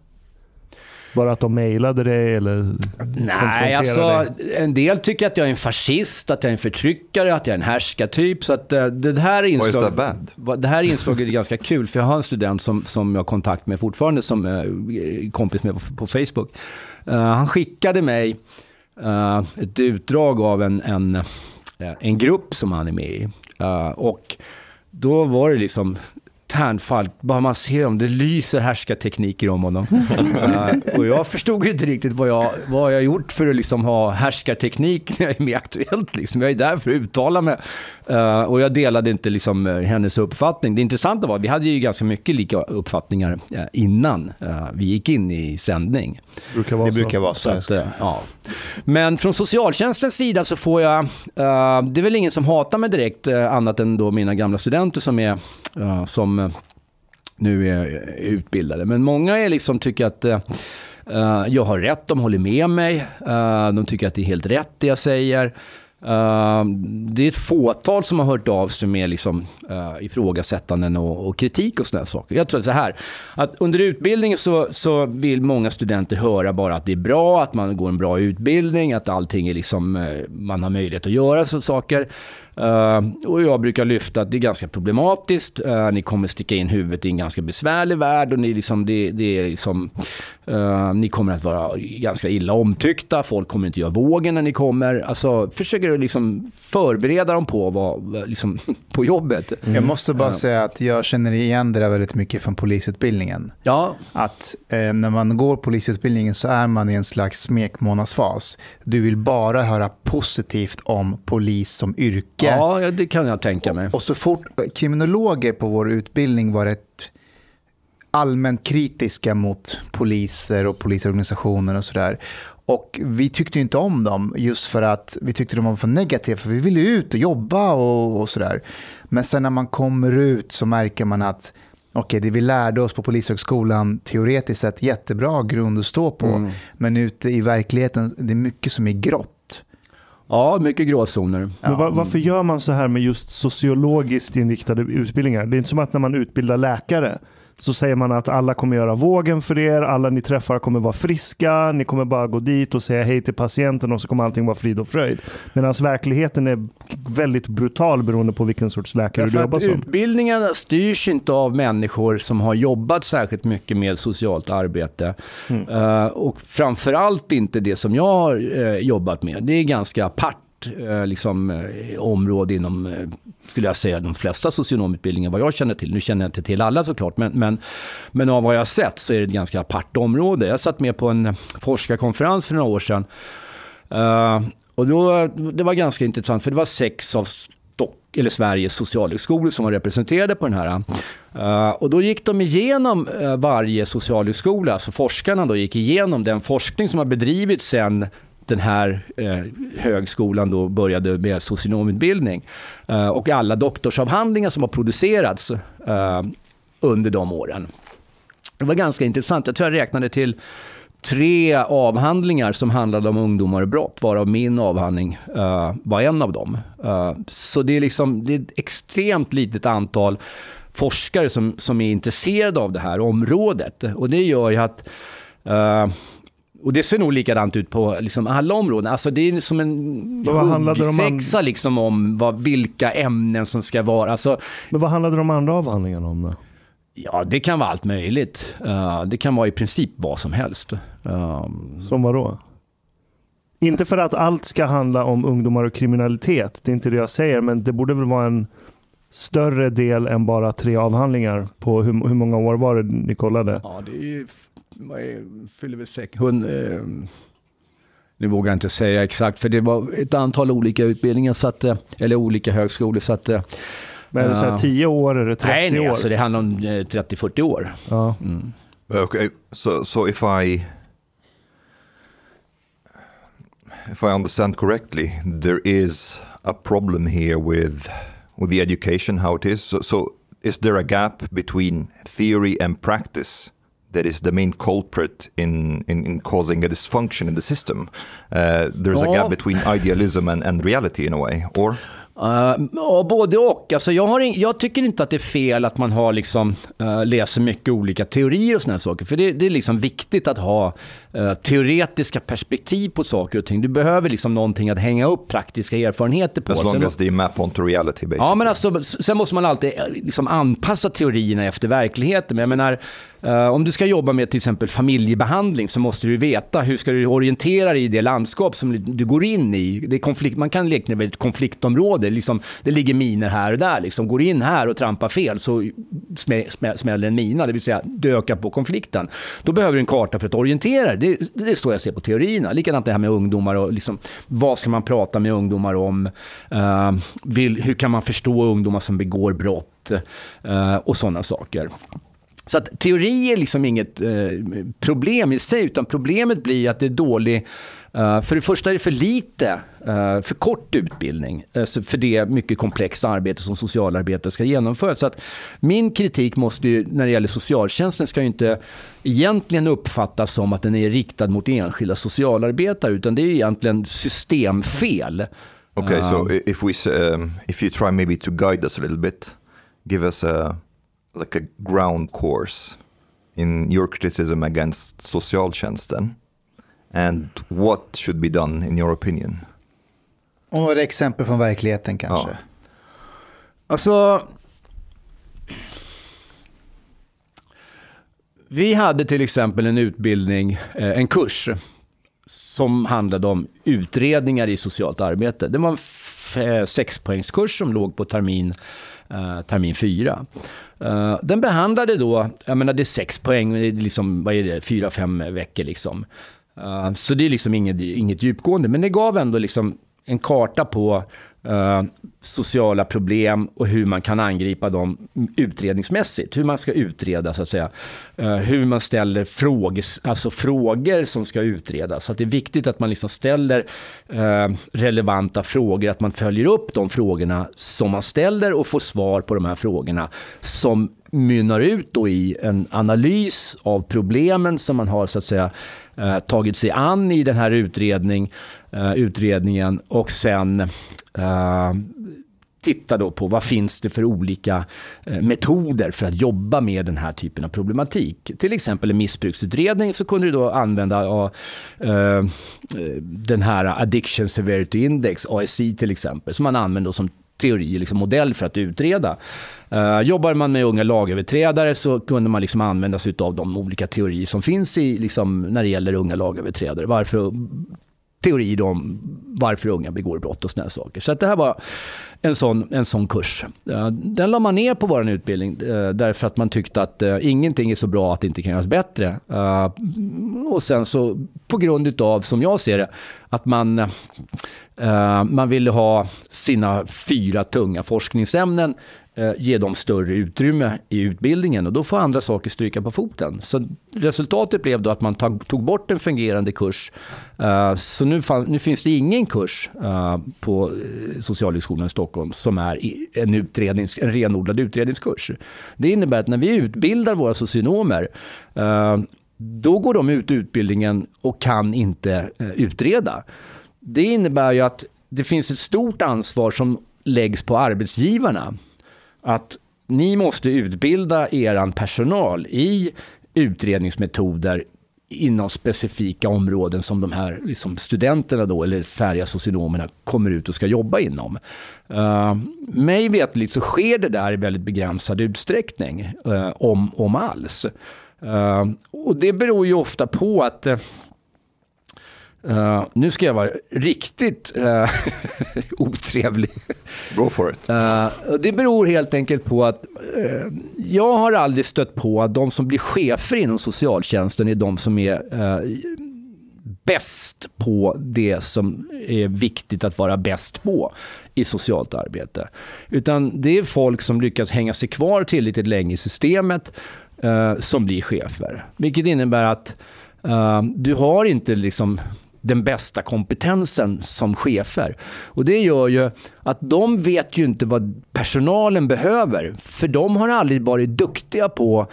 Bara att de mejlade dig eller Nej, alltså dig? en del tycker att jag är en fascist, att jag är en förtryckare, att jag är en härskartyp. Så att eh, det här inslaget, det här inslaget är ganska kul, för jag har en student som, som jag har kontakt med fortfarande, som är kompis med på, på Facebook. Eh, han skickade mig eh, ett utdrag av en, en, eh, en grupp som han är med i. Eh, och då var det liksom Tärnfall, bara man ser dem, det lyser härskartekniker om honom. Eh, och jag förstod ju inte riktigt vad jag, vad jag gjort för att liksom ha härskarteknik när jag är med Aktuellt. Liksom. Jag är där för att uttala mig. Eh, och jag delade inte liksom, eh, hennes uppfattning. Det intressanta var att vi hade ju ganska mycket lika uppfattningar eh, innan vi gick in i sändning. brukar vara Det så. brukar vara Så så. att, ja. Men från socialtjänstens sida så får jag, det är väl ingen som hatar mig direkt, annat än då mina gamla studenter som är, eh, som nu är utbildade. Men många är liksom tycker att uh, jag har rätt, de håller med mig, Uh, de tycker att det är helt rätt det jag säger. Uh, det är ett fåtal som har hört av sig med liksom, uh, ifrågasättanden och, och kritik och sådana saker. Jag tror att så här, att under utbildningen så, så vill många studenter höra bara att det är bra, att man går en bra utbildning, att allting är liksom, uh, man har möjlighet att göra sådana saker. Eh, och jag brukar lyfta att det är ganska problematiskt. Eh, ni kommer sticka in huvudet i en ganska besvärlig värld och ni, liksom, det, det är liksom, eh, ni kommer att vara ganska illa omtyckta. Folk kommer inte göra vågen när ni kommer. Alltså, försöker liksom förbereda dem på, vad, liksom, på jobbet. Jag måste bara säga att jag känner igen det där väldigt mycket från polisutbildningen. Ja, Att eh, när man går polisutbildningen så är man i en slags smekmånadsfas. Du vill bara höra positivt om polis som yrke. Ja, ja, det kan jag tänka mig. Och så fort kriminologer på vår utbildning var rätt allmänt kritiska mot poliser och polisorganisationer och sådär. Och vi tyckte inte om dem just för att vi tyckte de var för negativa, för vi ville ut och jobba och, och sådär. Men sen när man kommer ut så märker man att okej, det vi lärde oss på Polishögskolan teoretiskt sett jättebra grund att stå på, men ute i verkligheten, det är mycket som är grått. Ja, mycket gråzoner. Men va- varför gör man så här med just sociologiskt inriktade utbildningar? Det är inte som att när man utbildar läkare så säger man att alla kommer göra vågen för er, alla ni träffar kommer vara friska, ni kommer bara gå dit och säga hej till patienten och så kommer allting vara frid och fröjd. Medan verkligheten är väldigt brutal beroende på vilken sorts läkare du jobbar som. utbildningarna styrs inte av människor som har jobbat särskilt mycket med socialt arbete. Mm. Eh, och framförallt inte det som jag har eh, jobbat med. Det är ganska apart eh, liksom, eh, område inom, eh, skulle jag säga, de flesta socionomutbildningar vad jag känner till. Nu känner jag inte till alla såklart, men, men, men av vad jag har sett så är det ett ganska apart område. Jag satt med på en forskarkonferens för några år sedan. Eh, och då, det var ganska intressant, för det var sex av Stock, eller Sveriges socialhögskolor som var representerade på den här. Uh, och då gick de igenom uh, varje socialhögskola, alltså forskarna då gick igenom den forskning som har bedrivits sedan den här eh, högskolan då började med socionomutbildning. Eh, och alla doktorsavhandlingar som har producerats eh, under de åren. Det var ganska intressant. Jag tror jag räknade till tre avhandlingar som handlade om ungdomar och brott, varav min avhandling eh, var en av dem. Eh, så det är, liksom, det är ett extremt litet antal forskare som, som är intresserade av det här området. Och det gör ju att eh, och det ser nog likadant ut på liksom alla områden. Alltså det är som en an- huggsexa liksom om vad, vilka ämnen som ska vara. Alltså, Men vad handlade de andra avhandlingarna om då? ja, det kan vara allt möjligt. Eh, det kan vara i princip vad som helst. Eh, Som var då? Inte för att allt ska handla om ungdomar och kriminalitet, det är inte det jag säger, men det borde väl vara en större del än bara tre avhandlingar på hur, hur många år var det ni kollade? Ja, det är ju, vad är, fyller väl säkert, hund, eh, nu vågar jag inte säga exakt, för det var ett antal olika utbildningar, så att, eh, eller olika högskolor. Så att, eh, Men är det så här Ja. 10 år, det 30 nej, nej, år? alltså det handlar om eh, 30-40 år. ja. Mm. Okay, so so if I if I understand correctly, there is a problem here with with the education how it is. So, so is there a gap between theory and practice that is the main culprit in in, in causing a dysfunction in the system? Uh, there's a Ja. gap between idealism and, and reality in a way, or Uh, både och. Alltså, jag, har in, jag tycker inte att det är fel att man har liksom, uh, läser mycket olika teorier och här saker. För det, det är liksom viktigt att ha uh, teoretiska perspektiv på saker och ting. Du behöver liksom någonting att hänga upp praktiska erfarenheter på. as long as they map onto reality, basically. Ja, men alltså, sen måste man alltid eh, liksom anpassa teorierna efter verkligheten. Men jag menar, eh, om du ska jobba med till exempel familjebehandling så måste du veta hur ska du orientera dig i det landskap som du- går in i. Det är konflikt, man kan likna det vid ett konfliktområde. Liksom, det ligger miner här och där. Liksom. Går in här och trampar fel så smä, smä, smäller en mina, det vill säga du ökar på konflikten. Då behöver du en karta för att orientera dig. Det, det är så jag ser på teorierna. Likadant det här med ungdomar och liksom, vad ska man prata med ungdomar om? Uh, vill, hur kan man förstå ungdomar som begår brott? Uh, och sådana saker. Så att teori är liksom inget eh, problem i sig, utan problemet blir att det är dålig eh, för det första är det för lite, eh, för kort utbildning eh, för det mycket komplexa arbete som socialarbetare ska genomföra. Så att min kritik måste ju, när det gäller socialtjänsten, ska ju inte egentligen uppfattas som att den är riktad mot enskilda socialarbetare, utan det är egentligen systemfel. Okay, so i- if we um, if you try maybe to guide us a little bit, give us a like a ground course in your criticism against socialtjänsten and what should be done in your opinion. Och några exempel från verkligheten kanske. Ja. Alltså... Vi hade till exempel en utbildning, eh, en kurs som handlade om utredningar i socialt arbete. Det var en eh, sexpoängskurs som låg på termin, eh, termin fyra. Eh, Den behandlade då, jag menar det är sex poäng, det är liksom, vad är det, fyra, fem veckor liksom. Eh, Så det är liksom inget, inget djupgående, men det gav ändå liksom en karta på eh, sociala problem och hur man kan angripa dem utredningsmässigt. Hur man ska utreda så att säga. Eh, hur man ställer frågor, alltså frågor som ska utredas. Så att det är viktigt att man liksom ställer eh, relevanta frågor, att man följer upp de frågorna som man ställer och får svar på de här frågorna som mynnar ut då i en analys av problemen som man har så att säga eh, tagit sig an i den här utredningen. Eh, utredningen och sen eh, titta då på vad finns det för olika eh, metoder för att jobba med den här typen av problematik. Till exempel en missbruksutredning så kunde du då använda uh, den här Addiction Severity Index, ASI till exempel, som man använder som teori, liksom modell för att utreda. Uh, jobbar man med unga lagöverträdare så kunde man liksom använda sig av de olika teorier som finns i, liksom, när det gäller unga lagöverträdare. Varför, Teori om varför unga begår brott och sådana saker. Så att det här var en sån, en sån kurs. Eh, den la man ner på vår utbildning eh, därför att man tyckte att eh, ingenting är så bra att det inte kan göras bättre. Och sen så på grund utav, som jag ser det, att man, man ville ha sina fyra tunga forskningsämnen Eh, ge dem större utrymme i utbildningen och då får andra saker stryka på foten. Så resultatet blev då att man tog, bort en fungerande kurs. Eh, så nu, nu finns det ingen kurs eh, på Socialhögskolan i Stockholm som är en, utrednings, en renodlad utredningskurs. Det innebär att när vi utbildar våra socionomer då går de ut utbildningen och kan inte utreda. Det innebär ju att det finns ett stort ansvar som läggs på arbetsgivarna. Att ni måste utbilda er personal i utredningsmetoder inom specifika områden som de här liksom studenterna då, eller färdiga socionomerna kommer ut och ska jobba inom. Uh, mig vetligt så sker det där i väldigt begränsad utsträckning, uh, om, om alls. Uh, och det beror ju ofta på att eh, nu ska jag vara riktigt uh, otrevlig. Go for it. Och det beror helt enkelt på att jag har aldrig stött på att de som blir chefer inom socialtjänsten är de som är uh, bäst på det som är viktigt att vara bäst på i socialt arbete. Utan det är folk som lyckas hänga sig kvar tillräckligt länge i systemet som blir chefer. Vilket innebär att du har inte liksom den bästa kompetensen som chefer. Och det gör ju att de vet ju inte vad personalen behöver. För de har aldrig varit duktiga på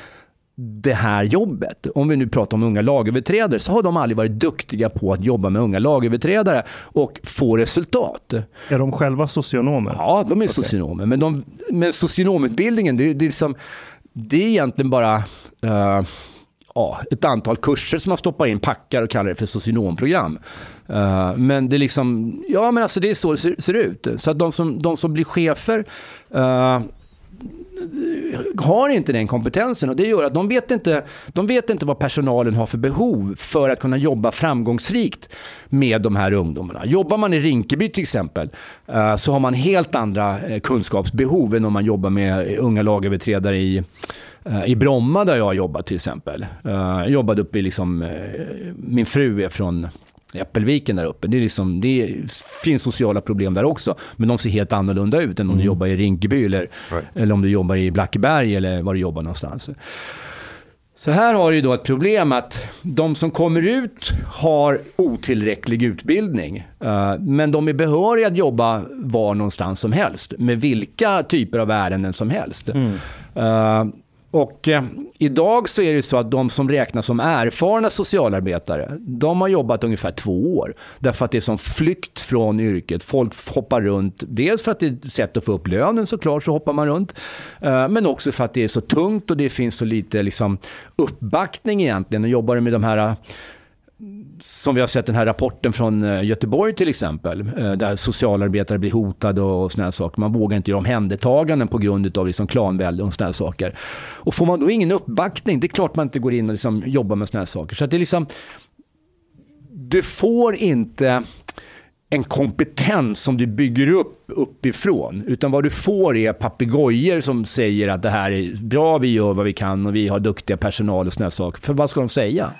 det här jobbet. Om vi nu pratar om unga lagöverträdare så har de aldrig varit duktiga på att jobba med unga lagöverträdare och få resultat. Är de själva socionomer? Ja, de är socionomer. Men, de, men socionomutbildningen, det, det, är liksom, det är egentligen bara uh, ja, ett antal kurser som man stoppar in, packar och kallar det för socionomprogram. Uh, men det är liksom, ja men alltså det är så det ser, ser ut. Så att de som, de som blir chefer uh, har inte den kompetensen och det gör att de vet, inte, de vet inte vad personalen har för behov för att kunna jobba framgångsrikt med de här ungdomarna. Jobbar man i Rinkeby till exempel uh, så har man helt andra kunskapsbehov än om man jobbar med unga lagöverträdare i i Bromma där jag har jobbat till exempel. Jag jobbade uppe i liksom, min fru är från Äppelviken där uppe. Det, är liksom, det finns sociala problem där också. Men de ser helt annorlunda ut än om mm. du jobbar i Rinkeby eller, right. eller om du jobbar i Blackeberg eller var du jobbar någonstans. Så här har du då ett problem att de som kommer ut har otillräcklig utbildning. Men de är behöriga att jobba var någonstans som helst. Med vilka typer av ärenden som helst. Mm. Och eh, idag så är det så att de som räknas som erfarna socialarbetare, de har jobbat ungefär två år. Därför att det är som flykt från yrket. Folk hoppar runt, dels för att det är ett sätt att få upp lönen såklart, så hoppar man runt. Eh, men också för att det är så tungt och det finns så lite liksom, uppbackning egentligen. Och jobbar med de här som vi har sett den här rapporten från eh, Göteborg till exempel, eh, där socialarbetare blir hotade och sådana saker. Man vågar inte göra omhändertaganden på grund av liksom klanvälde och sådana saker. Och får man då ingen uppbackning, det är klart man inte går in och liksom jobbar med sådana saker. Så det är liksom, du får inte en kompetens som du bygger upp uppifrån. Utan vad du får är papegojor som säger att det här är bra, vi gör vad vi kan och vi har duktiga personal och sådana saker. För vad ska de säga?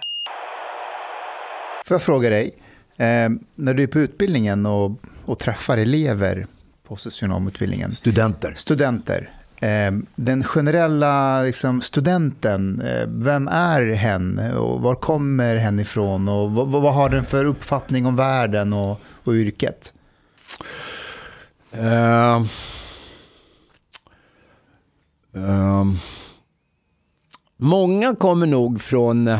Får jag fråga dig, eh, när du är på utbildningen och, och träffar elever på socionomutbildningen. Studenter. Studenter. Eh, den generella liksom, studenten, eh, vem är hen och var kommer hen ifrån och vad, vad har den för uppfattning om världen och, och yrket? Uh, uh, många kommer nog från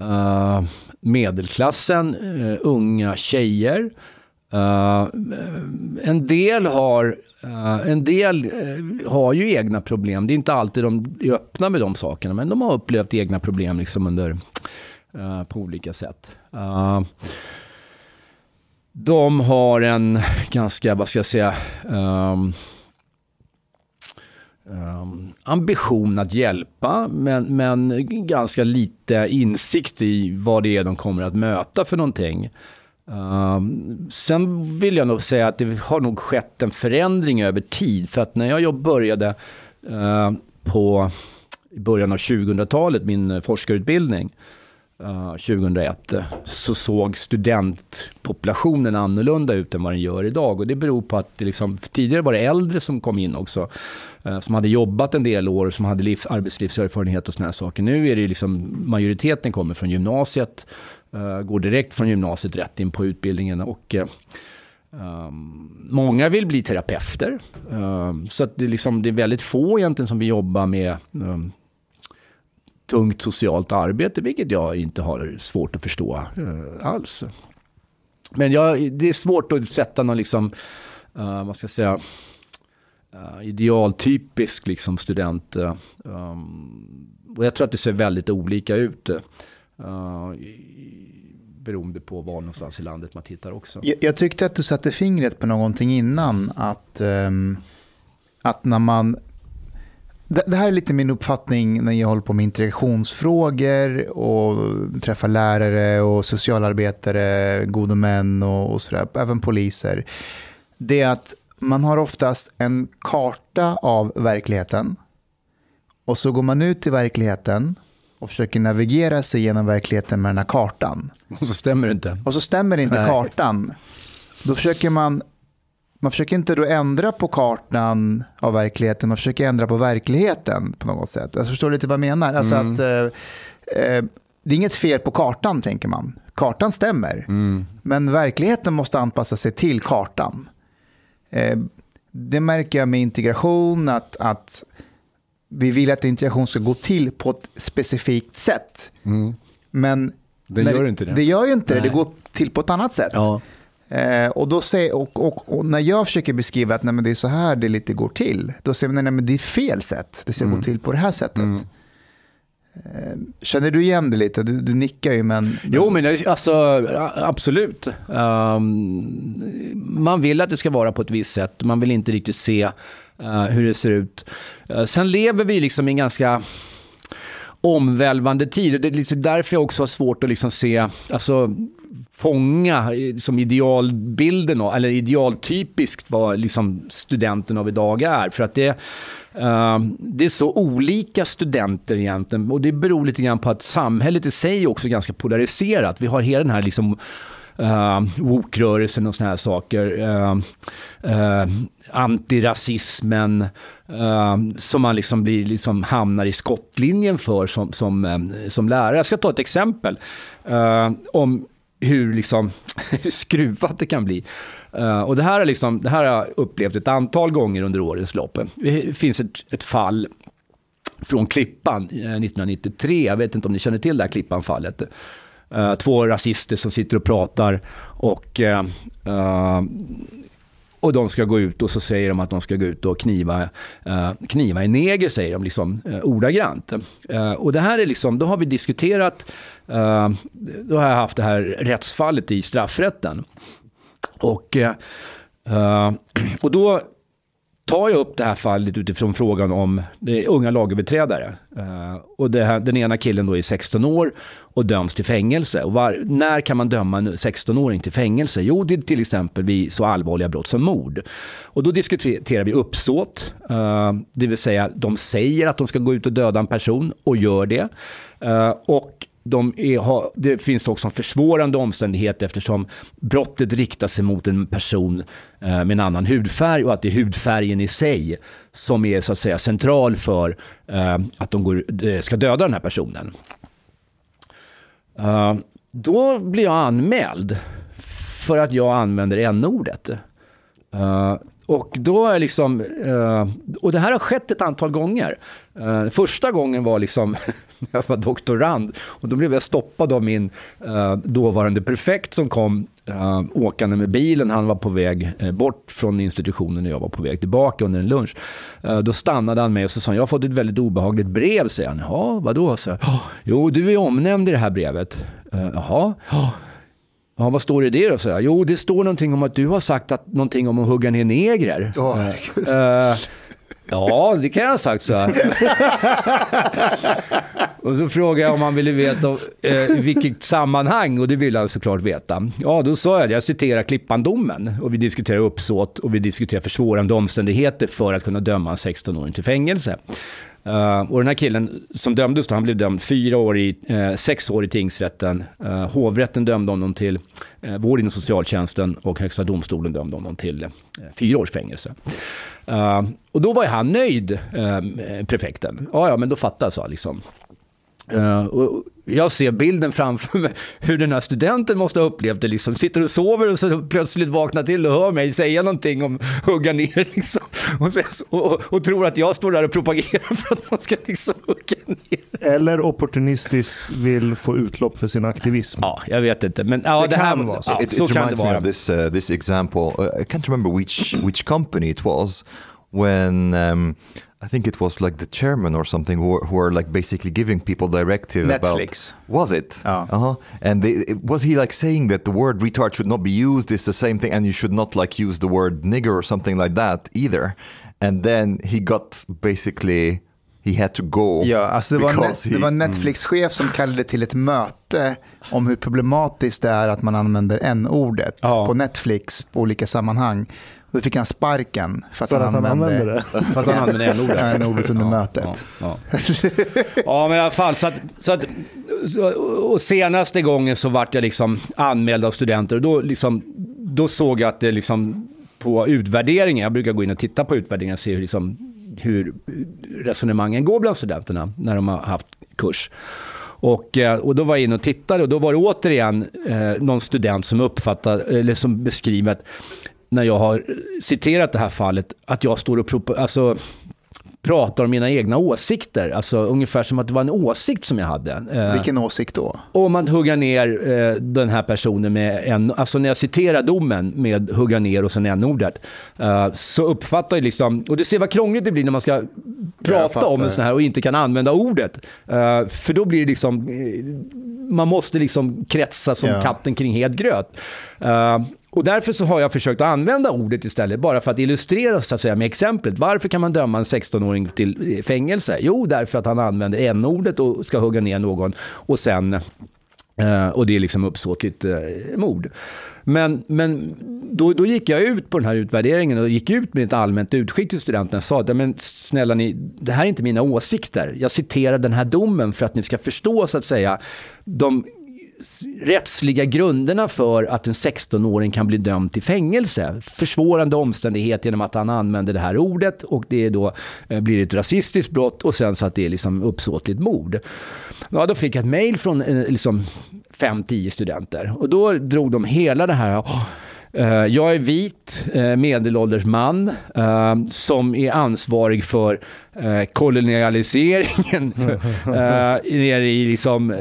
uh, medelklassen, uh, unga tjejer. Uh, en del, har, uh, en del har ju egna problem. Det är inte alltid de är öppna med de sakerna, men de har upplevt egna problem liksom under, på olika sätt. de har en ganska, vad ska jag säga, um, um, ambition att hjälpa, men, men ganska lite insikt i vad det är de kommer att möta för någonting. Um, sen vill jag nog säga att det har nog skett en förändring över tid. För att när jag började uh, på i början av 2000-talet, min forskarutbildning, uh, 2001, så såg studentpopulationen annorlunda ut än vad den gör idag. Och det beror på att det liksom, tidigare var det äldre som kom in också. Eh, som hade jobbat en del år, som hade livs, arbetslivserfarenhet och sådana här saker. Nu är det ju liksom, majoriteten kommer från gymnasiet, uh, går direkt från gymnasiet rätt in på utbildningen. Och, Um, många vill bli terapeuter. Um, så att det, är liksom, det är väldigt få egentligen som vill jobba med um, tungt socialt arbete, vilket jag inte har svårt att förstå uh, alls. Men jag, det är svårt att sätta någon, liksom, uh, vad ska jag säga, uh, idealtypisk liksom student. Uh, um, och jag tror att det ser väldigt olika ut. Uh, beroende på var någonstans i landet man tittar också. Jag, jag tyckte att du satte fingret på någonting innan. Att, um, att när man... Det, det här är lite min uppfattning när jag håller på med integrationsfrågor och träffar lärare och socialarbetare, gode män och, och sådär, även poliser. Det är att man har oftast en karta av verkligheten. Och så går man ut i verkligheten och försöker navigera sig genom verkligheten med den här kartan. Och så stämmer det inte. Och så stämmer inte Nej. kartan. Då försöker man man försöker inte då ändra på kartan av verkligheten, man försöker ändra på verkligheten på något sätt. Alltså, förstår du lite vad jag menar? Alltså Mm. att, eh, eh, det är inget fel på kartan, tänker man. Kartan stämmer, Mm. men verkligheten måste anpassa sig till kartan. Eh, det märker jag med integration, att, att vi vill att integration ska gå till på ett specifikt sätt. Men Mm. Det när gör inte det. Det gör ju inte det, det Nej. går till på ett annat sätt. Ja. Eh, och, då säger, och, och, och när jag försöker beskriva att nej, men det är så här det lite går till, då säger man nej, men det är fel sätt. Det ska Mm. gå till på det här sättet. Eh, Eh, känner du igen det lite? Du, du nickar ju, men... Jo, men alltså absolut. Um, man vill att det ska vara på ett visst sätt. Man vill inte riktigt se uh, hur det ser ut. Uh, sen lever vi liksom i en ganska omvälvande tid. Det är liksom därför jag också har svårt att liksom se, alltså fånga som idealbilden, eller idealtypiskt vad liksom studenten av idag är. För att det, Ehm, det är så olika studenter egentligen och det beror lite grann på att samhället i sig också är ganska polariserat. Vi har hela den här liksom uh, woke-rörelsen och såna här saker. Uh, uh, antirasismen uh, som man liksom, blir, liksom hamnar i skottlinjen för som, som, um, som lärare. Jag ska ta ett exempel om hur, liksom, hur skruvat det kan bli. Uh, och det här, är liksom, det här har jag upplevt ett antal gånger under årens lopp. Det finns ett, ett fall från Klippan eh, 1993. Jag vet inte om ni känner till det här Klippan-fallet. Uh, två rasister som sitter och pratar och, uh, och de ska gå ut och så säger de att de ska gå ut och kniva, eh, kniva en neger, säger de liksom eh, ordagrant. Eh, och det här är liksom, då har vi diskuterat, eh, då har jag haft det här rättsfallet i straffrätten. Och, eh, eh och då tar jag upp det här fallet utifrån frågan om det unga lagöverträdare. Eh, och det här, den ena killen då är 16 år och döms till fängelse. Och var, när kan man döma en 16-åring till fängelse? Jo, det är till exempel vid så allvarliga brott som mord. Och då diskuterar vi uppsåt, eh, det vill säga de säger att de ska gå ut och döda en person och gör det. Eh, och de är, det finns också en försvårande omständighet eftersom brottet riktar sig mot en person eh, med en annan hudfärg och att det är hudfärgen i sig som är så att säga central för eh, att de går, eh, ska döda den här personen. Uh, då blir jag anmäld för att jag använder n-ordet. Uh, och då är liksom, uh, och det här har skett ett antal gånger. Uh, första gången var liksom när jag var doktorand och då blev jag stoppad av min dåvarande prefekt som kom eh, åkande med bilen. Han var på väg eh, bort från institutionen och jag var på väg tillbaka under en lunch. Eh, då stannade han mig och så sa han, jag har fått ett väldigt obehagligt brev, säger han. Ja, vadå? Så, jag, jo, du är omnämnd i det här brevet. Jaha, ja. Ja, vad står det i det då? Så jag, jo, det står någonting om att du har sagt att, någonting om att hugga ner negrer. Eh, ja, det kan jag ha sagt så här. och så frågade jag om han ville veta eh, i vilket sammanhang och det ville han såklart veta. Ja, då sa jag, jag citerar Klippandomen och vi diskuterar uppsåt och vi diskuterar försvårande omständigheter för att kunna döma en 16-åring till fängelse. Uh, och den här killen som dömdes då, han blev dömd fyra år i, uh, sex år i tingsrätten. Uh, hovrätten dömde honom till uh, vård inom socialtjänsten och Högsta domstolen dömde honom till uh, fyra års fängelse. Uh, och då var ju han nöjd, uh, prefekten. Ja, ja, men då fattar jag, liksom. Uh, och jag ser bilden framför mig hur den här studenten måste ha upplevt det. Liksom. Sitter och sover och så plötsligt vaknar till och hör mig säga någonting om hugga ner. Liksom. Och, så, och, och, tror att jag står där och propagerar för att man ska liksom hugga ner. Eller opportunistiskt vill få utlopp för sin aktivism. Ja, jag vet inte. Men ja, Det det, här kan vara så. Ja, it, så it kan det vara. of this uh, this example. Uh, I can't remember which which company it was when um, I think it was like the chairman or something who, who are like basically giving people directive Netflix. about was it Oh. uh-huh and they, was he like saying that the word retard should not be used is the same thing and you should not like use the word nigger or something like that either and then he got basically he had to go Ja, alltså det, var, net, he- det var Netflix-chef som kallade till ett möte om hur problematiskt det är att man använder n-ordet Ja. på Netflix på olika sammanhang. Då fick han sparken för att, För att han använder det. För att han använder n-ordet. n-ordet under mötet. Ja, ja. ja, men i alla fall. Så att, så att, och senaste gången så vart jag liksom anmäld av studenter. Och då, liksom, då såg jag att det liksom på utvärderingen. Jag brukar gå in och titta på utvärderingen och se hur, liksom, hur resonemangen går bland studenterna när de har haft kurs. Och, eh, och då var jag inne och tittade och då var det återigen eh, någon student som uppfattade, eller som beskriver att när jag har citerat det här fallet, att jag står och alltså, pratar om mina egna åsikter. Alltså ungefär som att det var en åsikt som jag hade. Eh, Vilken åsikt då? om man hugga ner eh, den här personen med en, alltså när jag citerar domen med hugga ner och sen n-ordet, eh, så uppfattar jag liksom, och du ser vad krångligt det blir när man ska prata om en sån här och inte kan använda ordet. Eh, för då blir det liksom, eh, man måste liksom kretsa som Ja. katten kring het gröt. Och därför så har jag försökt att använda ordet istället, bara för att illustrera så att säga, med exemplet. Varför kan man döma en 16-åring till eh, fängelse? Jo, därför att han använder n-ordet och ska hugga ner någon och sen Eh, och det är liksom uppsåtligt eh, mord. Men, men då, då gick jag ut på den här utvärderingen och gick ut med ett allmänt utskick till studenterna och sa att men snälla ni, det här är inte mina åsikter. Jag citerar den här domen för att ni ska förstå så att säga de rättsliga grunderna för att en 16-åring kan bli dömd till fängelse. Försvårande omständighet genom att han använder det här ordet och det är då eh, blir ett rasistiskt brott och sen så att det är liksom uppsåtligt mord. Ja, då fick jag ett mejl från eh, liksom 5-10 studenter och då drog de hela det här Oh, jag är vit, eh, medelålders man eh, som är ansvarig för eh, kolonialiseringen eh, nere i liksom, eh,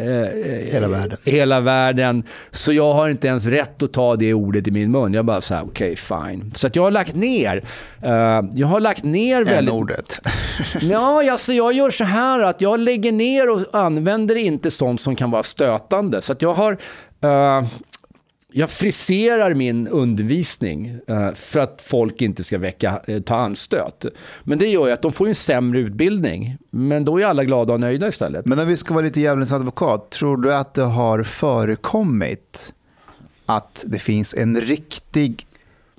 Hela världen. hela världen. Så jag har inte ens rätt att ta det ordet i min mun. Jag bara så här, okej fine. Så jag har lagt ner, eh, jag har lagt ner väldigt... N-ordet. Ja, alltså jag gör så här att jag lägger ner och använder inte sånt som kan vara stötande. Så jag har... eh, jag friserar min undervisning eh, för att folk inte ska väcka, eh, ta anstöt. Men det gör ju att de får en sämre utbildning. Men då är alla glada och nöjda istället. Men om vi ska vara lite djävulens advokat, tror du att det har förekommit att det finns en riktig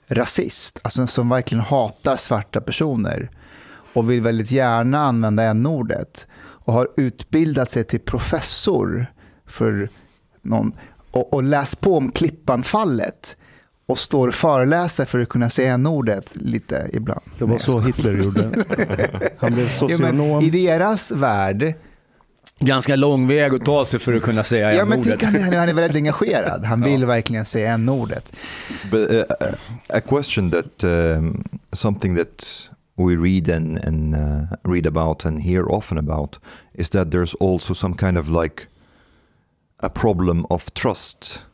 rasist, alltså som verkligen hatar svarta personer och vill väldigt gärna använda n-ordet och har utbildat sig till professor för någon och, och läst på om Klippanfallet och står och föreläser för att kunna säga n-ordet lite ibland. Det var så Hitler gjorde. Han blev Ja, socionom. I deras värld Ganska lång väg att ta sig för att kunna säga Ja, men n-ordet. han, han är väldigt engagerad. Han vill verkligen säga n-ordet. But uh, a question that um, something that we read and, and uh, read about and hear often about is that there's also some kind of like a problem of trust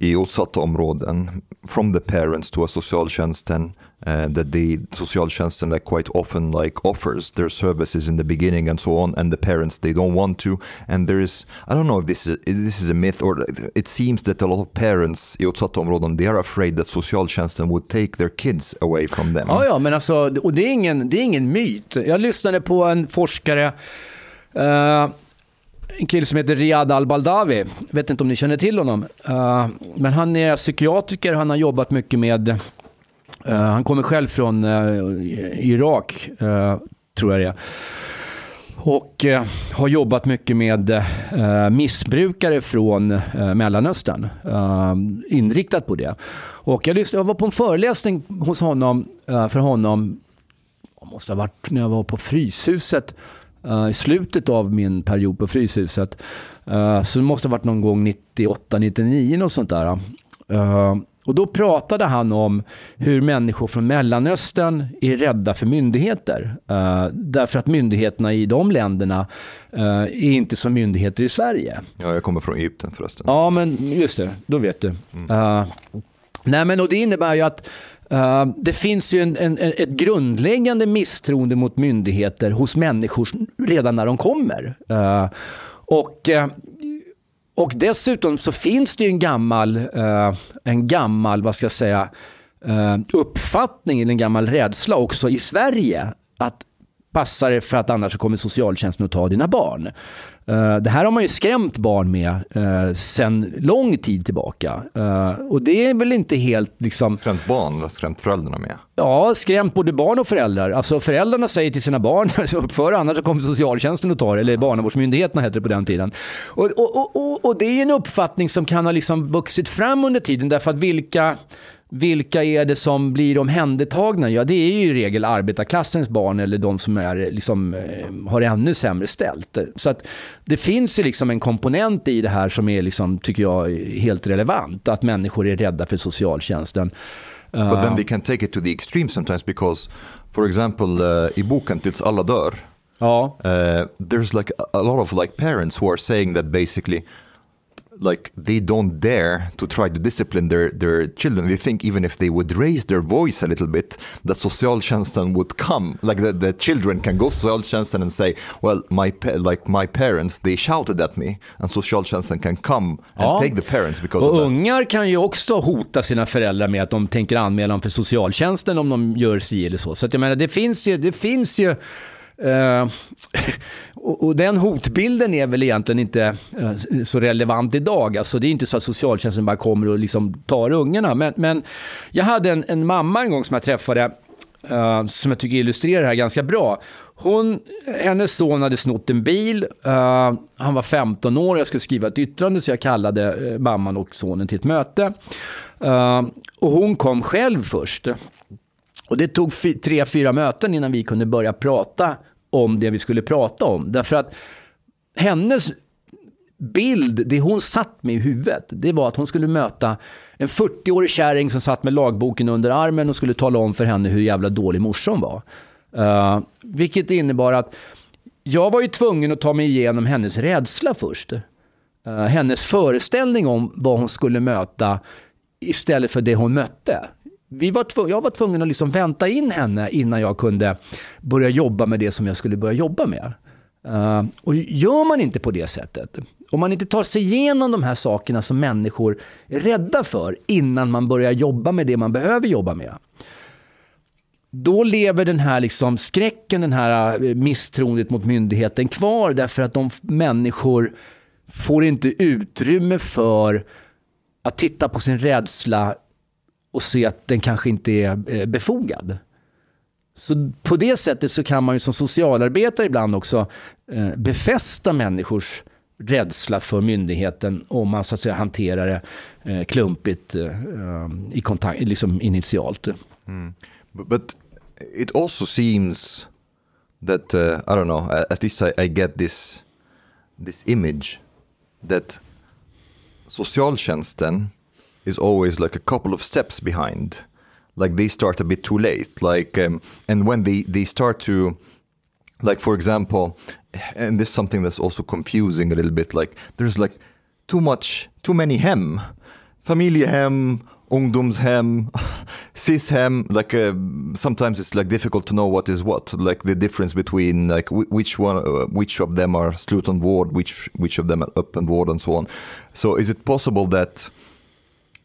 i utsatta områden from the parents to a socialtjänsten uh, that the socialtjänsten like quite often like offers their services in the beginning and so on and the parents they don't want to and there is I don't know if this is if this is a myth or it seems that a lot of parents i utsatta områden they are afraid that socialtjänsten would take their kids away from them. Ja, ja, men alltså, och det är ingen, det är ingen myt. Jag lyssnade på en forskare, Uh, en kille som heter Riyad Al-Baldawi. Vet inte om ni känner till honom. Uh, men han är psykiatriker, han har jobbat mycket med, Uh, han kommer själv från uh, Irak, tror jag det är. Och har jobbat mycket med missbrukare från Mellanöstern. Inriktat på det. Och jag, lyssnade, jag var på en föreläsning hos honom, för honom, det måste ha varit när jag var på Fryshuset, eh, i slutet av min period på Fryshuset. Eh, så det måste ha varit någon gång 98, 99 något sånt där. Eh, och då pratade han om hur människor från Mellanöstern är rädda för myndigheter. Eh, därför att myndigheterna i de länderna eh, är inte som myndigheter i Sverige. Ja, jag kommer från Egypten förresten. Ja, men just det, då vet du. Eh, nej, men och det innebär ju att Eh, det finns ju en, en, ett grundläggande misstroende mot myndigheter hos människor redan när de kommer. Eh, och, eh, och dessutom så finns det ju en gammal, en gammal vad ska jag säga, uppfattning eller en gammal rädsla också i Sverige att passa dig för att annars kommer socialtjänsten att ta dina barn. Eh, det här har man ju skrämt barn med uh, sen lång tid tillbaka. Eh, och det är väl inte helt liksom, Skrämt barn eller skrämt föräldrarna med? ja, skrämt både barn och föräldrar. Alltså föräldrarna säger till sina barn, uppför annars så kommer socialtjänsten att ta det, eller barnavårdsmyndigheterna hette det på den tiden. Och, och, och, och, och det är en uppfattning som kan ha liksom vuxit fram under tiden, därför att vilka vilka är det som blir omhändertagna? Ja, det är ju i regel arbetarklassens barn eller de som är, liksom, eh, har ännu sämre ställt. Så att det finns ju liksom en komponent i det här som är, liksom, tycker jag, helt relevant. Att människor är rädda för socialtjänsten. But then they can take it to the extreme sometimes because, for example, uh, i boken Tills alla dör, Ja, uh, there's like a lot of like parents who are saying that basically like they don't dare to try to discipline their, their children. They think even if they would raise their voice a little bit, that socialtjänsten would come. Like the, the children can go to socialtjänsten and say, well, my like my parents, they shouted at me. And socialtjänsten can come and Ja. take the parents because och ungar kan ju också hota sina föräldrar med att de tänker anmäla dem för socialtjänsten om de gör si eller så. Så att jag menar, det finns ju, det finns ju eh, och, och den hotbilden är väl egentligen inte eh, så relevant idag. Alltså det är inte så att socialtjänsten bara kommer och liksom tar ungarna. Men, men jag hade en, en mamma en gång som jag träffade eh, som jag tycker illustrerar det här ganska bra. Hon, hennes son hade snott en bil. uh, han var 15 år. Jag skulle skriva ett yttrande så jag kallade uh, mamman och sonen till ett möte. Eh, och hon kom själv först. Och det tog tre, fyra möten innan vi kunde börja prata om det vi skulle prata om. Därför att hennes bild, det hon satt med i huvudet, det var att hon skulle möta en 40-årig kärring som satt med lagboken under armen och skulle tala om för henne hur jävla dålig morsan var. Uh, vilket innebar att jag var ju tvungen att ta mig igenom hennes rädsla först. Uh, hennes föreställning om vad hon skulle möta istället för det hon mötte. Vi var tvung, jag var tvungen att liksom vänta in henne innan jag kunde börja jobba med det som jag skulle börja jobba med. Uh, och gör man inte på det sättet, om man inte tar sig igenom de här sakerna som människor är rädda för innan man börjar jobba med det man behöver jobba med, då lever den här liksom skräcken, den här eh, misstroendet mot myndigheten kvar därför att de människor får inte utrymme för att titta på sin rädsla och se att den kanske inte är eh, befogad. Så på det sättet så kan man ju som socialarbetare ibland också eh, befästa människors rädsla för myndigheten om man så att säga hanterar det eh, klumpigt eh, eh i kontakt, liksom initialt. Mm. But, but it also seems that uh, I don't know. At least I, I get this this image that socialtjänsten is always like a couple of steps behind. Like they start a bit too late. Like um, and when they they start to like for example and this is something that's also confusing a little bit like there's like too much too many hem familjehem ungdomshem cishem like uh, sometimes it's like difficult to know what is what like the difference between like wh- which one uh, which of them are slutenvård which which of them are up and ward, and so on so is it possible that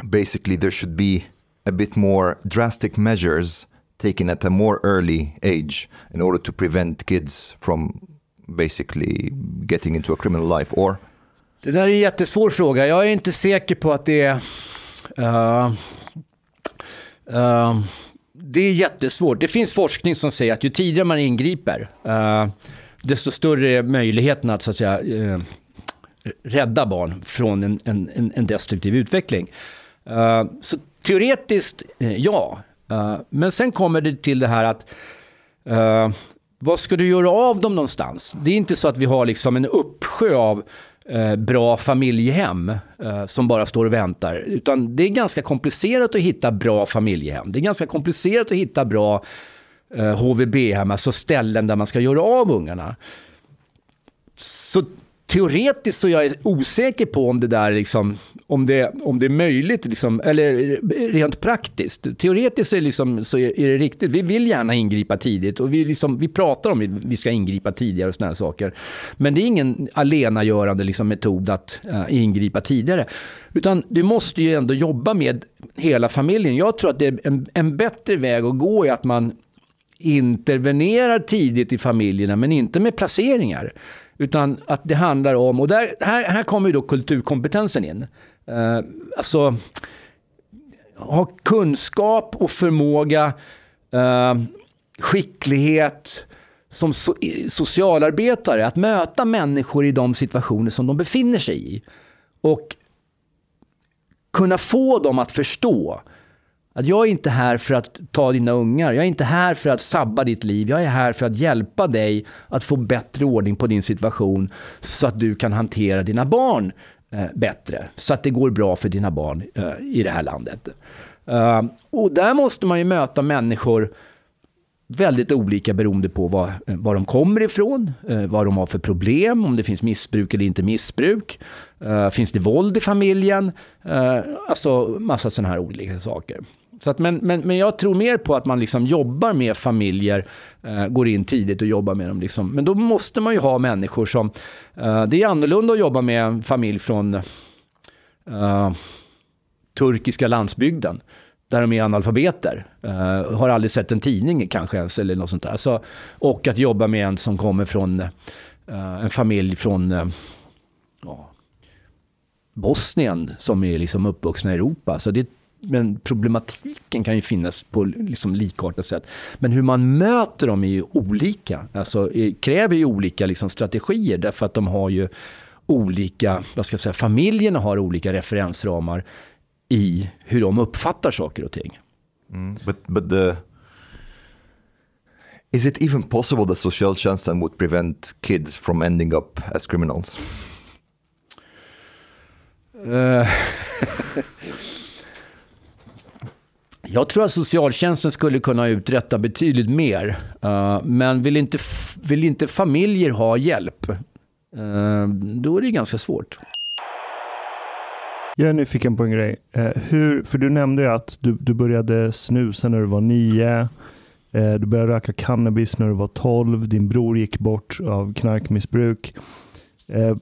basically there should be a bit more drastic measures taken at a more early age in order to prevent kids from basically getting into a criminal life or Det där är en jättesvår fråga. Jag är inte säker på att det är... Uh, uh, det är jättesvårt. Det finns forskning som säger att ju tidigare man ingriper, uh, desto större är möjligheten att, så att säga, rädda barn från en, en, en- en destruktiv utveckling. Eh, så teoretiskt, eh, ja. Eh, men sen kommer det till det här att vad ska du göra av dem någonstans? Det är inte så att vi har liksom en uppsjö av eh, bra familjehem eh, som bara står och väntar. Utan det är ganska komplicerat att hitta bra familjehem. Det är ganska komplicerat att hitta bra eh, HVB-hem, alltså ställen där man ska göra av ungarna. Så teoretiskt så jag är osäker på om det där liksom, om det, om det är möjligt, liksom, eller rent praktiskt. Teoretiskt är, liksom, så är är det riktigt. Vi vill gärna ingripa tidigt och vi, liksom, vi pratar om att vi ska ingripa tidigare och sådana saker. Men det är ingen alenagörande liksom, metod att uh, ingripa tidigare. Utan du måste ju ändå jobba med hela familjen. Jag tror att det är en, en bättre väg att gå är att man intervenerar tidigt i familjerna, men inte med placeringar. Utan att det handlar om, och där, här, här kommer ju då kulturkompetensen in. Eh, alltså, ha kunskap och förmåga, eh, skicklighet som so socialarbetare att möta människor i de situationer som de befinner sig i. Och kunna få dem att förstå Att jag är inte här för att ta dina ungar. Jag är inte här för att sabba ditt liv. Jag är här för att hjälpa dig att få bättre ordning på din situation så att du kan hantera dina barn eh, Eh, bättre. Så att det går bra för dina barn eh, i det här landet. Eh, och där måste man ju möta människor väldigt olika beroende på var, var de kommer ifrån, vad de har för problem, om det finns missbruk eller inte missbruk. Finns det våld i familjen? Alltså massa sådana här olika saker. Så att, men, men, men jag tror mer på att man liksom jobbar med familjer, eh, går in tidigt och jobbar med dem. Liksom. Men då måste man ju ha människor som... Eh, det är annorlunda att jobba med en familj från eh, turkiska landsbygden där de är analfabeter. Eh, har aldrig sett en tidning kanske ens eller något sånt där. Så, och att jobba med en som kommer från eh, en familj från uh, Bosnien som är liksom uppvuxna i Europa. Så det, men problematiken kan ju finnas på liksom likartat sätt. Men hur man möter dem är ju olika. Alltså kräver ju olika liksom strategier därför att de har ju olika, vad ska jag säga, familjerna har olika referensramar i hur de uppfattar saker och ting. Mm, but, but the, is it even possible that socialtjänsten would prevent kids from ending up as criminals? Uh, jag tror att socialtjänsten skulle kunna uträtta betydligt mer. Uh, men vill inte, vill inte familjer ha hjälp, uh, då är det ganska svårt. Jag är nyfiken på en grej. Uh, hur, för du nämnde ju att du, du började snusa när du var nio. Du började röka cannabis när du var tolv. Din bror gick bort av knarkmissbruk. Eh,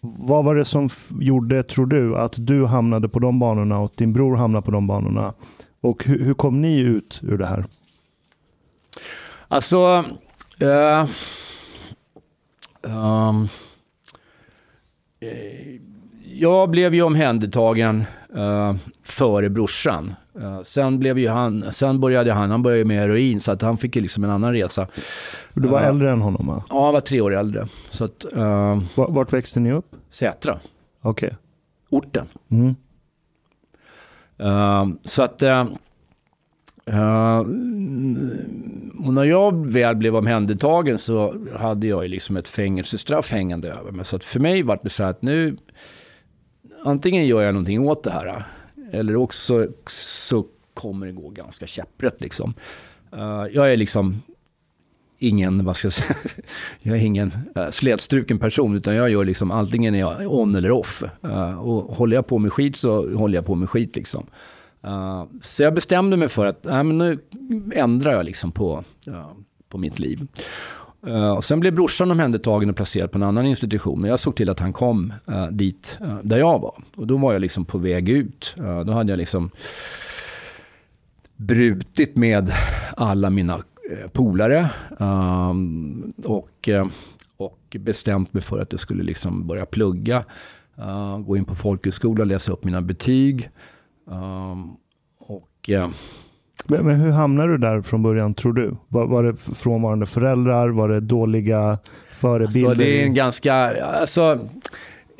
vad var det som gjorde, tror du, att du hamnade på de banorna och din bror hamnade på de banorna? Och hur, hur kom ni ut ur det här? Alltså... Uh, um, jag blev ju omhändertagen uh, före brorsan. Uh, sen, blev ju han, sen började han, han började med heroin så att han fick ju liksom en annan resa. Du var äldre än honom va? Ja, han var tre år äldre. Så att, uh, Vart växte ni upp? Sätra. Okej. Okay. Orten. Mm. Ehm, så att... Eh, eh, och när jag väl blev omhändertagen så hade jag ju liksom ett fängelsestraff hängande över mig. Så att för mig var det så att nu antingen gör jag någonting åt det här eller också så kommer det gå ganska käpprätt liksom. Uh, jag är liksom ingen, vad ska jag säga, jag är ingen uh, slätstruken person utan jag gör liksom antingen är jag on eller off. Uh, och håller jag på med skit så håller jag på med skit liksom. Uh, så jag bestämde mig för att äh, men nu ändrar jag liksom på, på mitt liv. Och sen blev brorsan omhändertagen och placerad på en annan institution. Men jag såg till att han kom dit där jag var. Och då var jag liksom på väg ut. då hade jag liksom brutit med alla mina polare. Um, och, och bestämt mig för att jag skulle liksom börja plugga. gå in på folkhögskola, läsa upp mina betyg. Um, och men, men, hur hamnade du där från början tror du? Var, var det frånvarande föräldrar? Var det dåliga förebilder? Alltså, det är en ganska, alltså,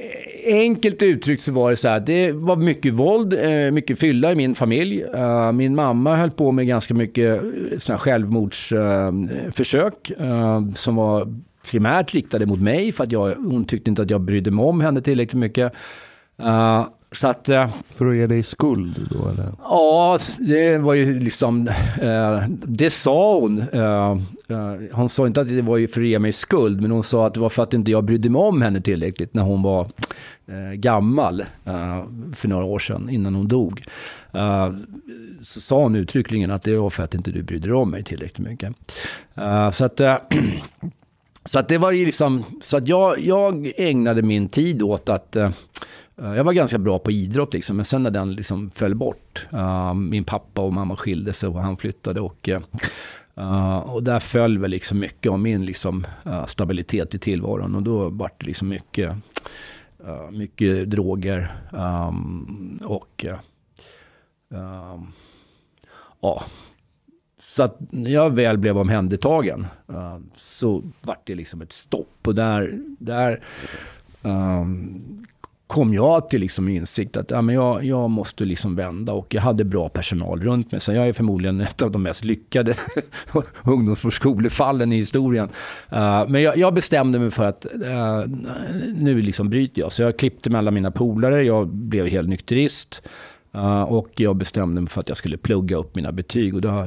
Eh, enkelt uttryckt så var det så här, det var mycket våld, eh, mycket fylla i min familj. Eh, min mamma höll på med ganska mycket såna självmordsförsök som var primärt riktade mot mig för att jag, hon tyckte inte att jag brydde mig om henne tillräckligt mycket. Så att, eh, För att ge dig skuld då eller? Ja, det var ju liksom, eh, det sa hon. Eh, hon sa inte att det var för att ge mig skuld, men hon sa att det var för att inte jag brydde mig om henne tillräckligt när hon var gammal för några år sedan, innan hon dog. Så sa hon uttryckligen att det var för att inte du brydde dig om mig tillräckligt mycket. Så att så att det var ju liksom, så att jag, jag ägnade min tid åt att Eh, Eh, jag var ganska bra på idrott liksom, men sen när den liksom föll bort. Uh, min pappa och mamma skilde sig och han flyttade och, uh, och där föll väl liksom mycket av min liksom, uh, stabilitet i tillvaron och då var det liksom mycket, mycket droger um, och ja. Så att när jag väl blev omhändertagen så vart det liksom ett stopp och där, där um, kom jag till liksom insikt att ja, men jag, jag måste liksom vända och jag hade bra personal runt mig. Så jag är förmodligen ett av de mest lyckade ungdomsvårdsskolefallen i historien. Uh, men jag, jag, bestämde mig för att uh, nu liksom bryter jag. Så jag klippte med alla mina polare, jag blev helt nykterist. Uh, och jag bestämde mig för att jag skulle plugga upp mina betyg. Och då,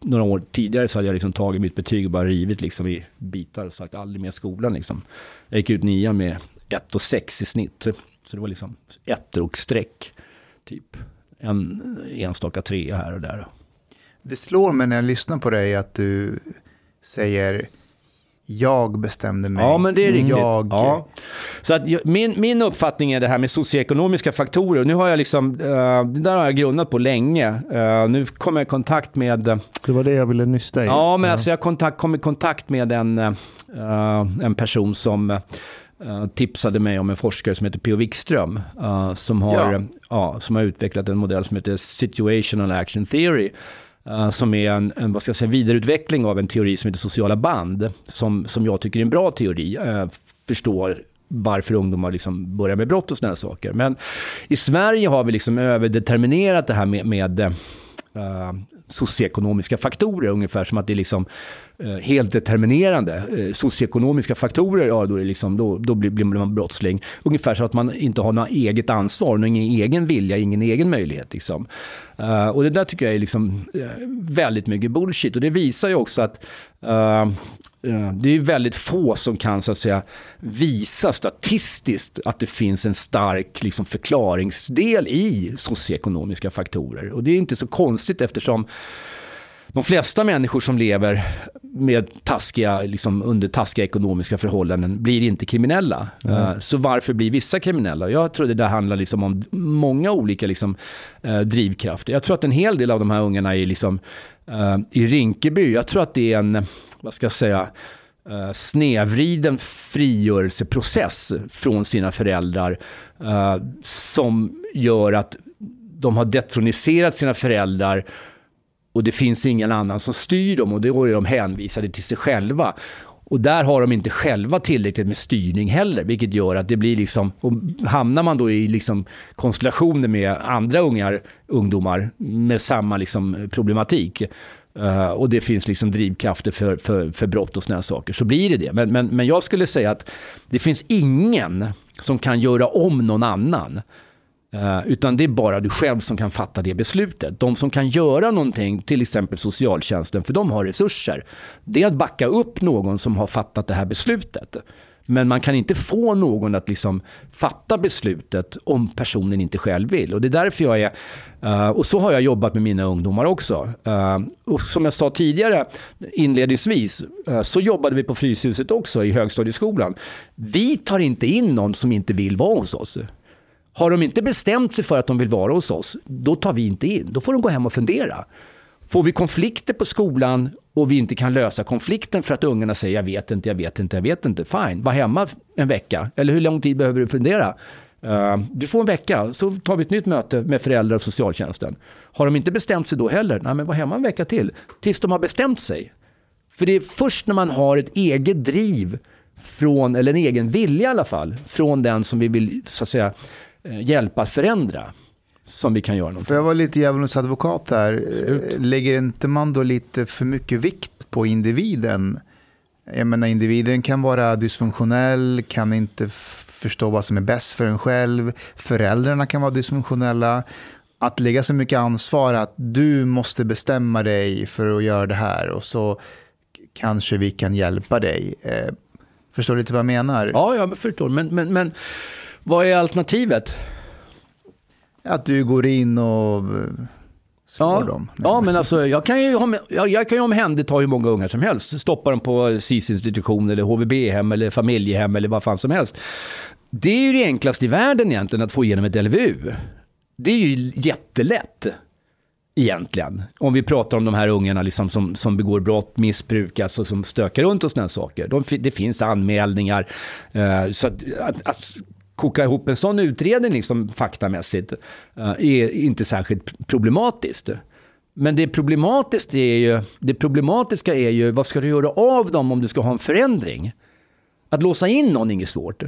några år tidigare så hade jag liksom tagit mitt betyg och bara rivit liksom i bitar och sagt aldrig mer skolan. Liksom. Jag gick ut nian med 1 och 6 i snitt. Så det var liksom ettor och streck. Typ en enstaka trea här och där. Det slår mig när jag lyssnar på dig att du säger jag bestämde mig. Ja, men det är riktigt. Jag... Ja. Så att min, min uppfattning är det här med socioekonomiska faktorer. Nu har jag liksom, uh, det där har jag grundat på länge. Uh, nu kommer jag i kontakt med... Uh, det var det jag ville nysta i. Ja, men ja. Alltså jag kontakt, kom i kontakt med en, en person som Uh, tipsade mig om en forskare som heter P.O. Wikström. Uh, som, har, ja. Uh, som har utvecklat en modell som heter Situational Action Theory. Uh, som är en, en vad ska jag säga, vidareutveckling av en teori som heter sociala band. Som, som jag tycker är en bra teori. Förstår varför ungdomar liksom börjar med brott och sådana saker. Men i Sverige har vi liksom överdeterminerat det här med, med uh, socioekonomiska faktorer. Ungefär som att det är liksom eh, helt determinerande. Eh, socioekonomiska faktorer, ja då, är liksom, då, då blir, blir, man brottsling. Ungefär så att man inte har något eget ansvar, ingen egen vilja, ingen egen möjlighet. Liksom. Uh, och det där tycker jag är liksom, uh, väldigt mycket bullshit. Och det visar ju också att uh, det är väldigt få som kan så att säga, visa statistiskt att det finns en stark liksom, förklaringsdel i socioekonomiska faktorer. Och det är inte så konstigt eftersom de flesta människor som lever med taskiga, liksom under taskiga ekonomiska förhållanden blir inte kriminella. Mm. Så varför blir vissa kriminella? Jag tror det där handlar liksom om många olika liksom, uh, drivkrafter. Jag tror att en hel del av de här ungarna är liksom, uh, i Rinkeby. Jag tror att det är en, vad ska jag säga, uh, snevriden frigörelseprocess från sina föräldrar som gör att de har detroniserat sina föräldrar och det finns ingen annan som styr dem och då är de hänvisade till sig själva. Och där har de inte själva tillräckligt med styrning heller, vilket gör att det blir liksom, och hamnar man då i liksom konstellationer med andra ungar, ungdomar med samma liksom problematik, Uh, och det finns liksom drivkrafter för, för, för brott och sådana saker, så blir det det. Men, men, men jag skulle säga att det finns ingen som kan göra om någon annan. Uh, utan det är bara du själv som kan fatta det beslutet. De som kan göra någonting, till exempel socialtjänsten, för de har resurser, det är att backa upp någon som har fattat det här beslutet. Men man kan inte få någon att liksom fatta beslutet om personen inte själv vill. Och det är därför jag är... Uh, och så har jag jobbat med mina ungdomar också. Uh, och som jag sa tidigare inledningsvis uh, så jobbade vi på Fryshuset också i högstadieskolan. Vi tar inte in någon som inte vill vara hos oss. Har de inte bestämt sig för att de vill vara hos oss, då tar vi inte in. Då får de gå hem och fundera. Får vi konflikter på skolan och vi inte kan lösa konflikten för att ungarna säger jag vet inte, jag vet inte, jag vet inte. Fine, var hemma en vecka. Eller hur lång tid behöver du fundera? Uh, du får en vecka, så tar vi ett nytt möte med föräldrar och socialtjänsten. Har de inte bestämt sig då heller, nej men var hemma en vecka till. Tills de har bestämt sig. För det är först när man har ett eget driv från, eller en egen vilja i alla fall, från den som vi vill så att säga hjälpa att förändra som vi kan göra någonting. För jag var lite djävulens advokat där. Lägger inte man då lite för mycket vikt på individen? Jag menar, individen kan vara dysfunktionell, kan inte förstå vad som är bäst för en själv. Föräldrarna kan vara dysfunktionella. Att lägga så mycket ansvar att du måste bestämma dig för att göra det här och så kanske vi kan hjälpa dig. Eh, förstår du lite vad jag menar? Ja, jag förstår. Men, men, men vad är alternativet? Att du går in och eh, slår ja, dem. Ja, men alltså, jag kan ju, jag, jag kan ju omhänderta hur många ungar som helst. Stoppa dem på SIS-institution eller HVB-hem eller familjehem eller vad fan som helst. Det är ju det enklaste i världen egentligen att få igenom ett LVU. Det är ju jättelätt egentligen. Om vi pratar om de här ungarna liksom som, som begår brott, missbruk, alltså som stökar runt och sådana saker. De, det finns anmälningar. Uh, så att, att, att, koka ihop en sån utredning liksom, faktamässigt uh, är inte särskilt problematiskt. Men det, problematiskt är ju, det problematiska är ju vad ska du göra av dem om du ska ha en förändring? Att låsa in någon är inget svårt.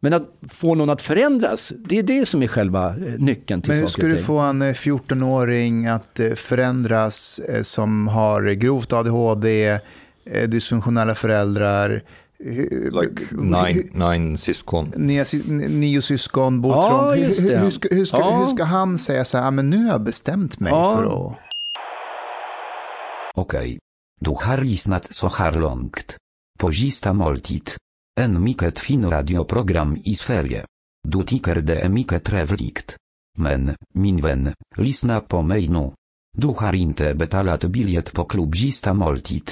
Men att få någon att förändras, det är det som är själva eh, nyckeln till Men hur ska du få en eh, 14-åring att eh, förändras eh, som har grovt ADHD, eh, dysfunktionella föräldrar, eh, Like nine, nine syskon. nio, nio syskon, bor Ja, trångt. Hur- just hur, det. hur, ska, hur, ska, Ja. hur ska han säga så här, "Ah, men nu har jag bestämt mig Ja. för att... Okej. Du har lyssnat så här långt. På sista måltid. En mycket fin radioprogram i Sverige. Du tycker det är mycket trevligt. Men, min vän, lyssna på mig nu. Du har inte betalat biljett på klubb sista måltid.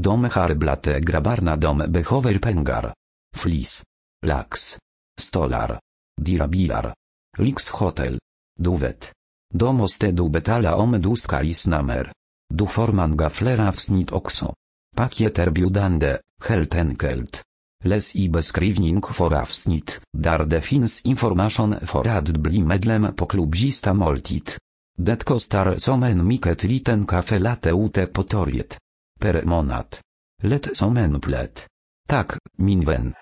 De har grabarna grabbarna de behöver pengar. Flis. Lax. Stolar. Dyra bilar. Lyxhotell. Du vet. Då måste du betala om du ska lyssna mer. Du får gaflera fler avsnitt också. biudande, heltenkelt. helt enkelt. Läs i beskrivning för avsnitt, där det finns information för att bli medlem på klubb moltit. måltid. Det kostar som en mycket liten kafe late ute på torget. Per månad. Lätt som en plätt. Tak, min vän.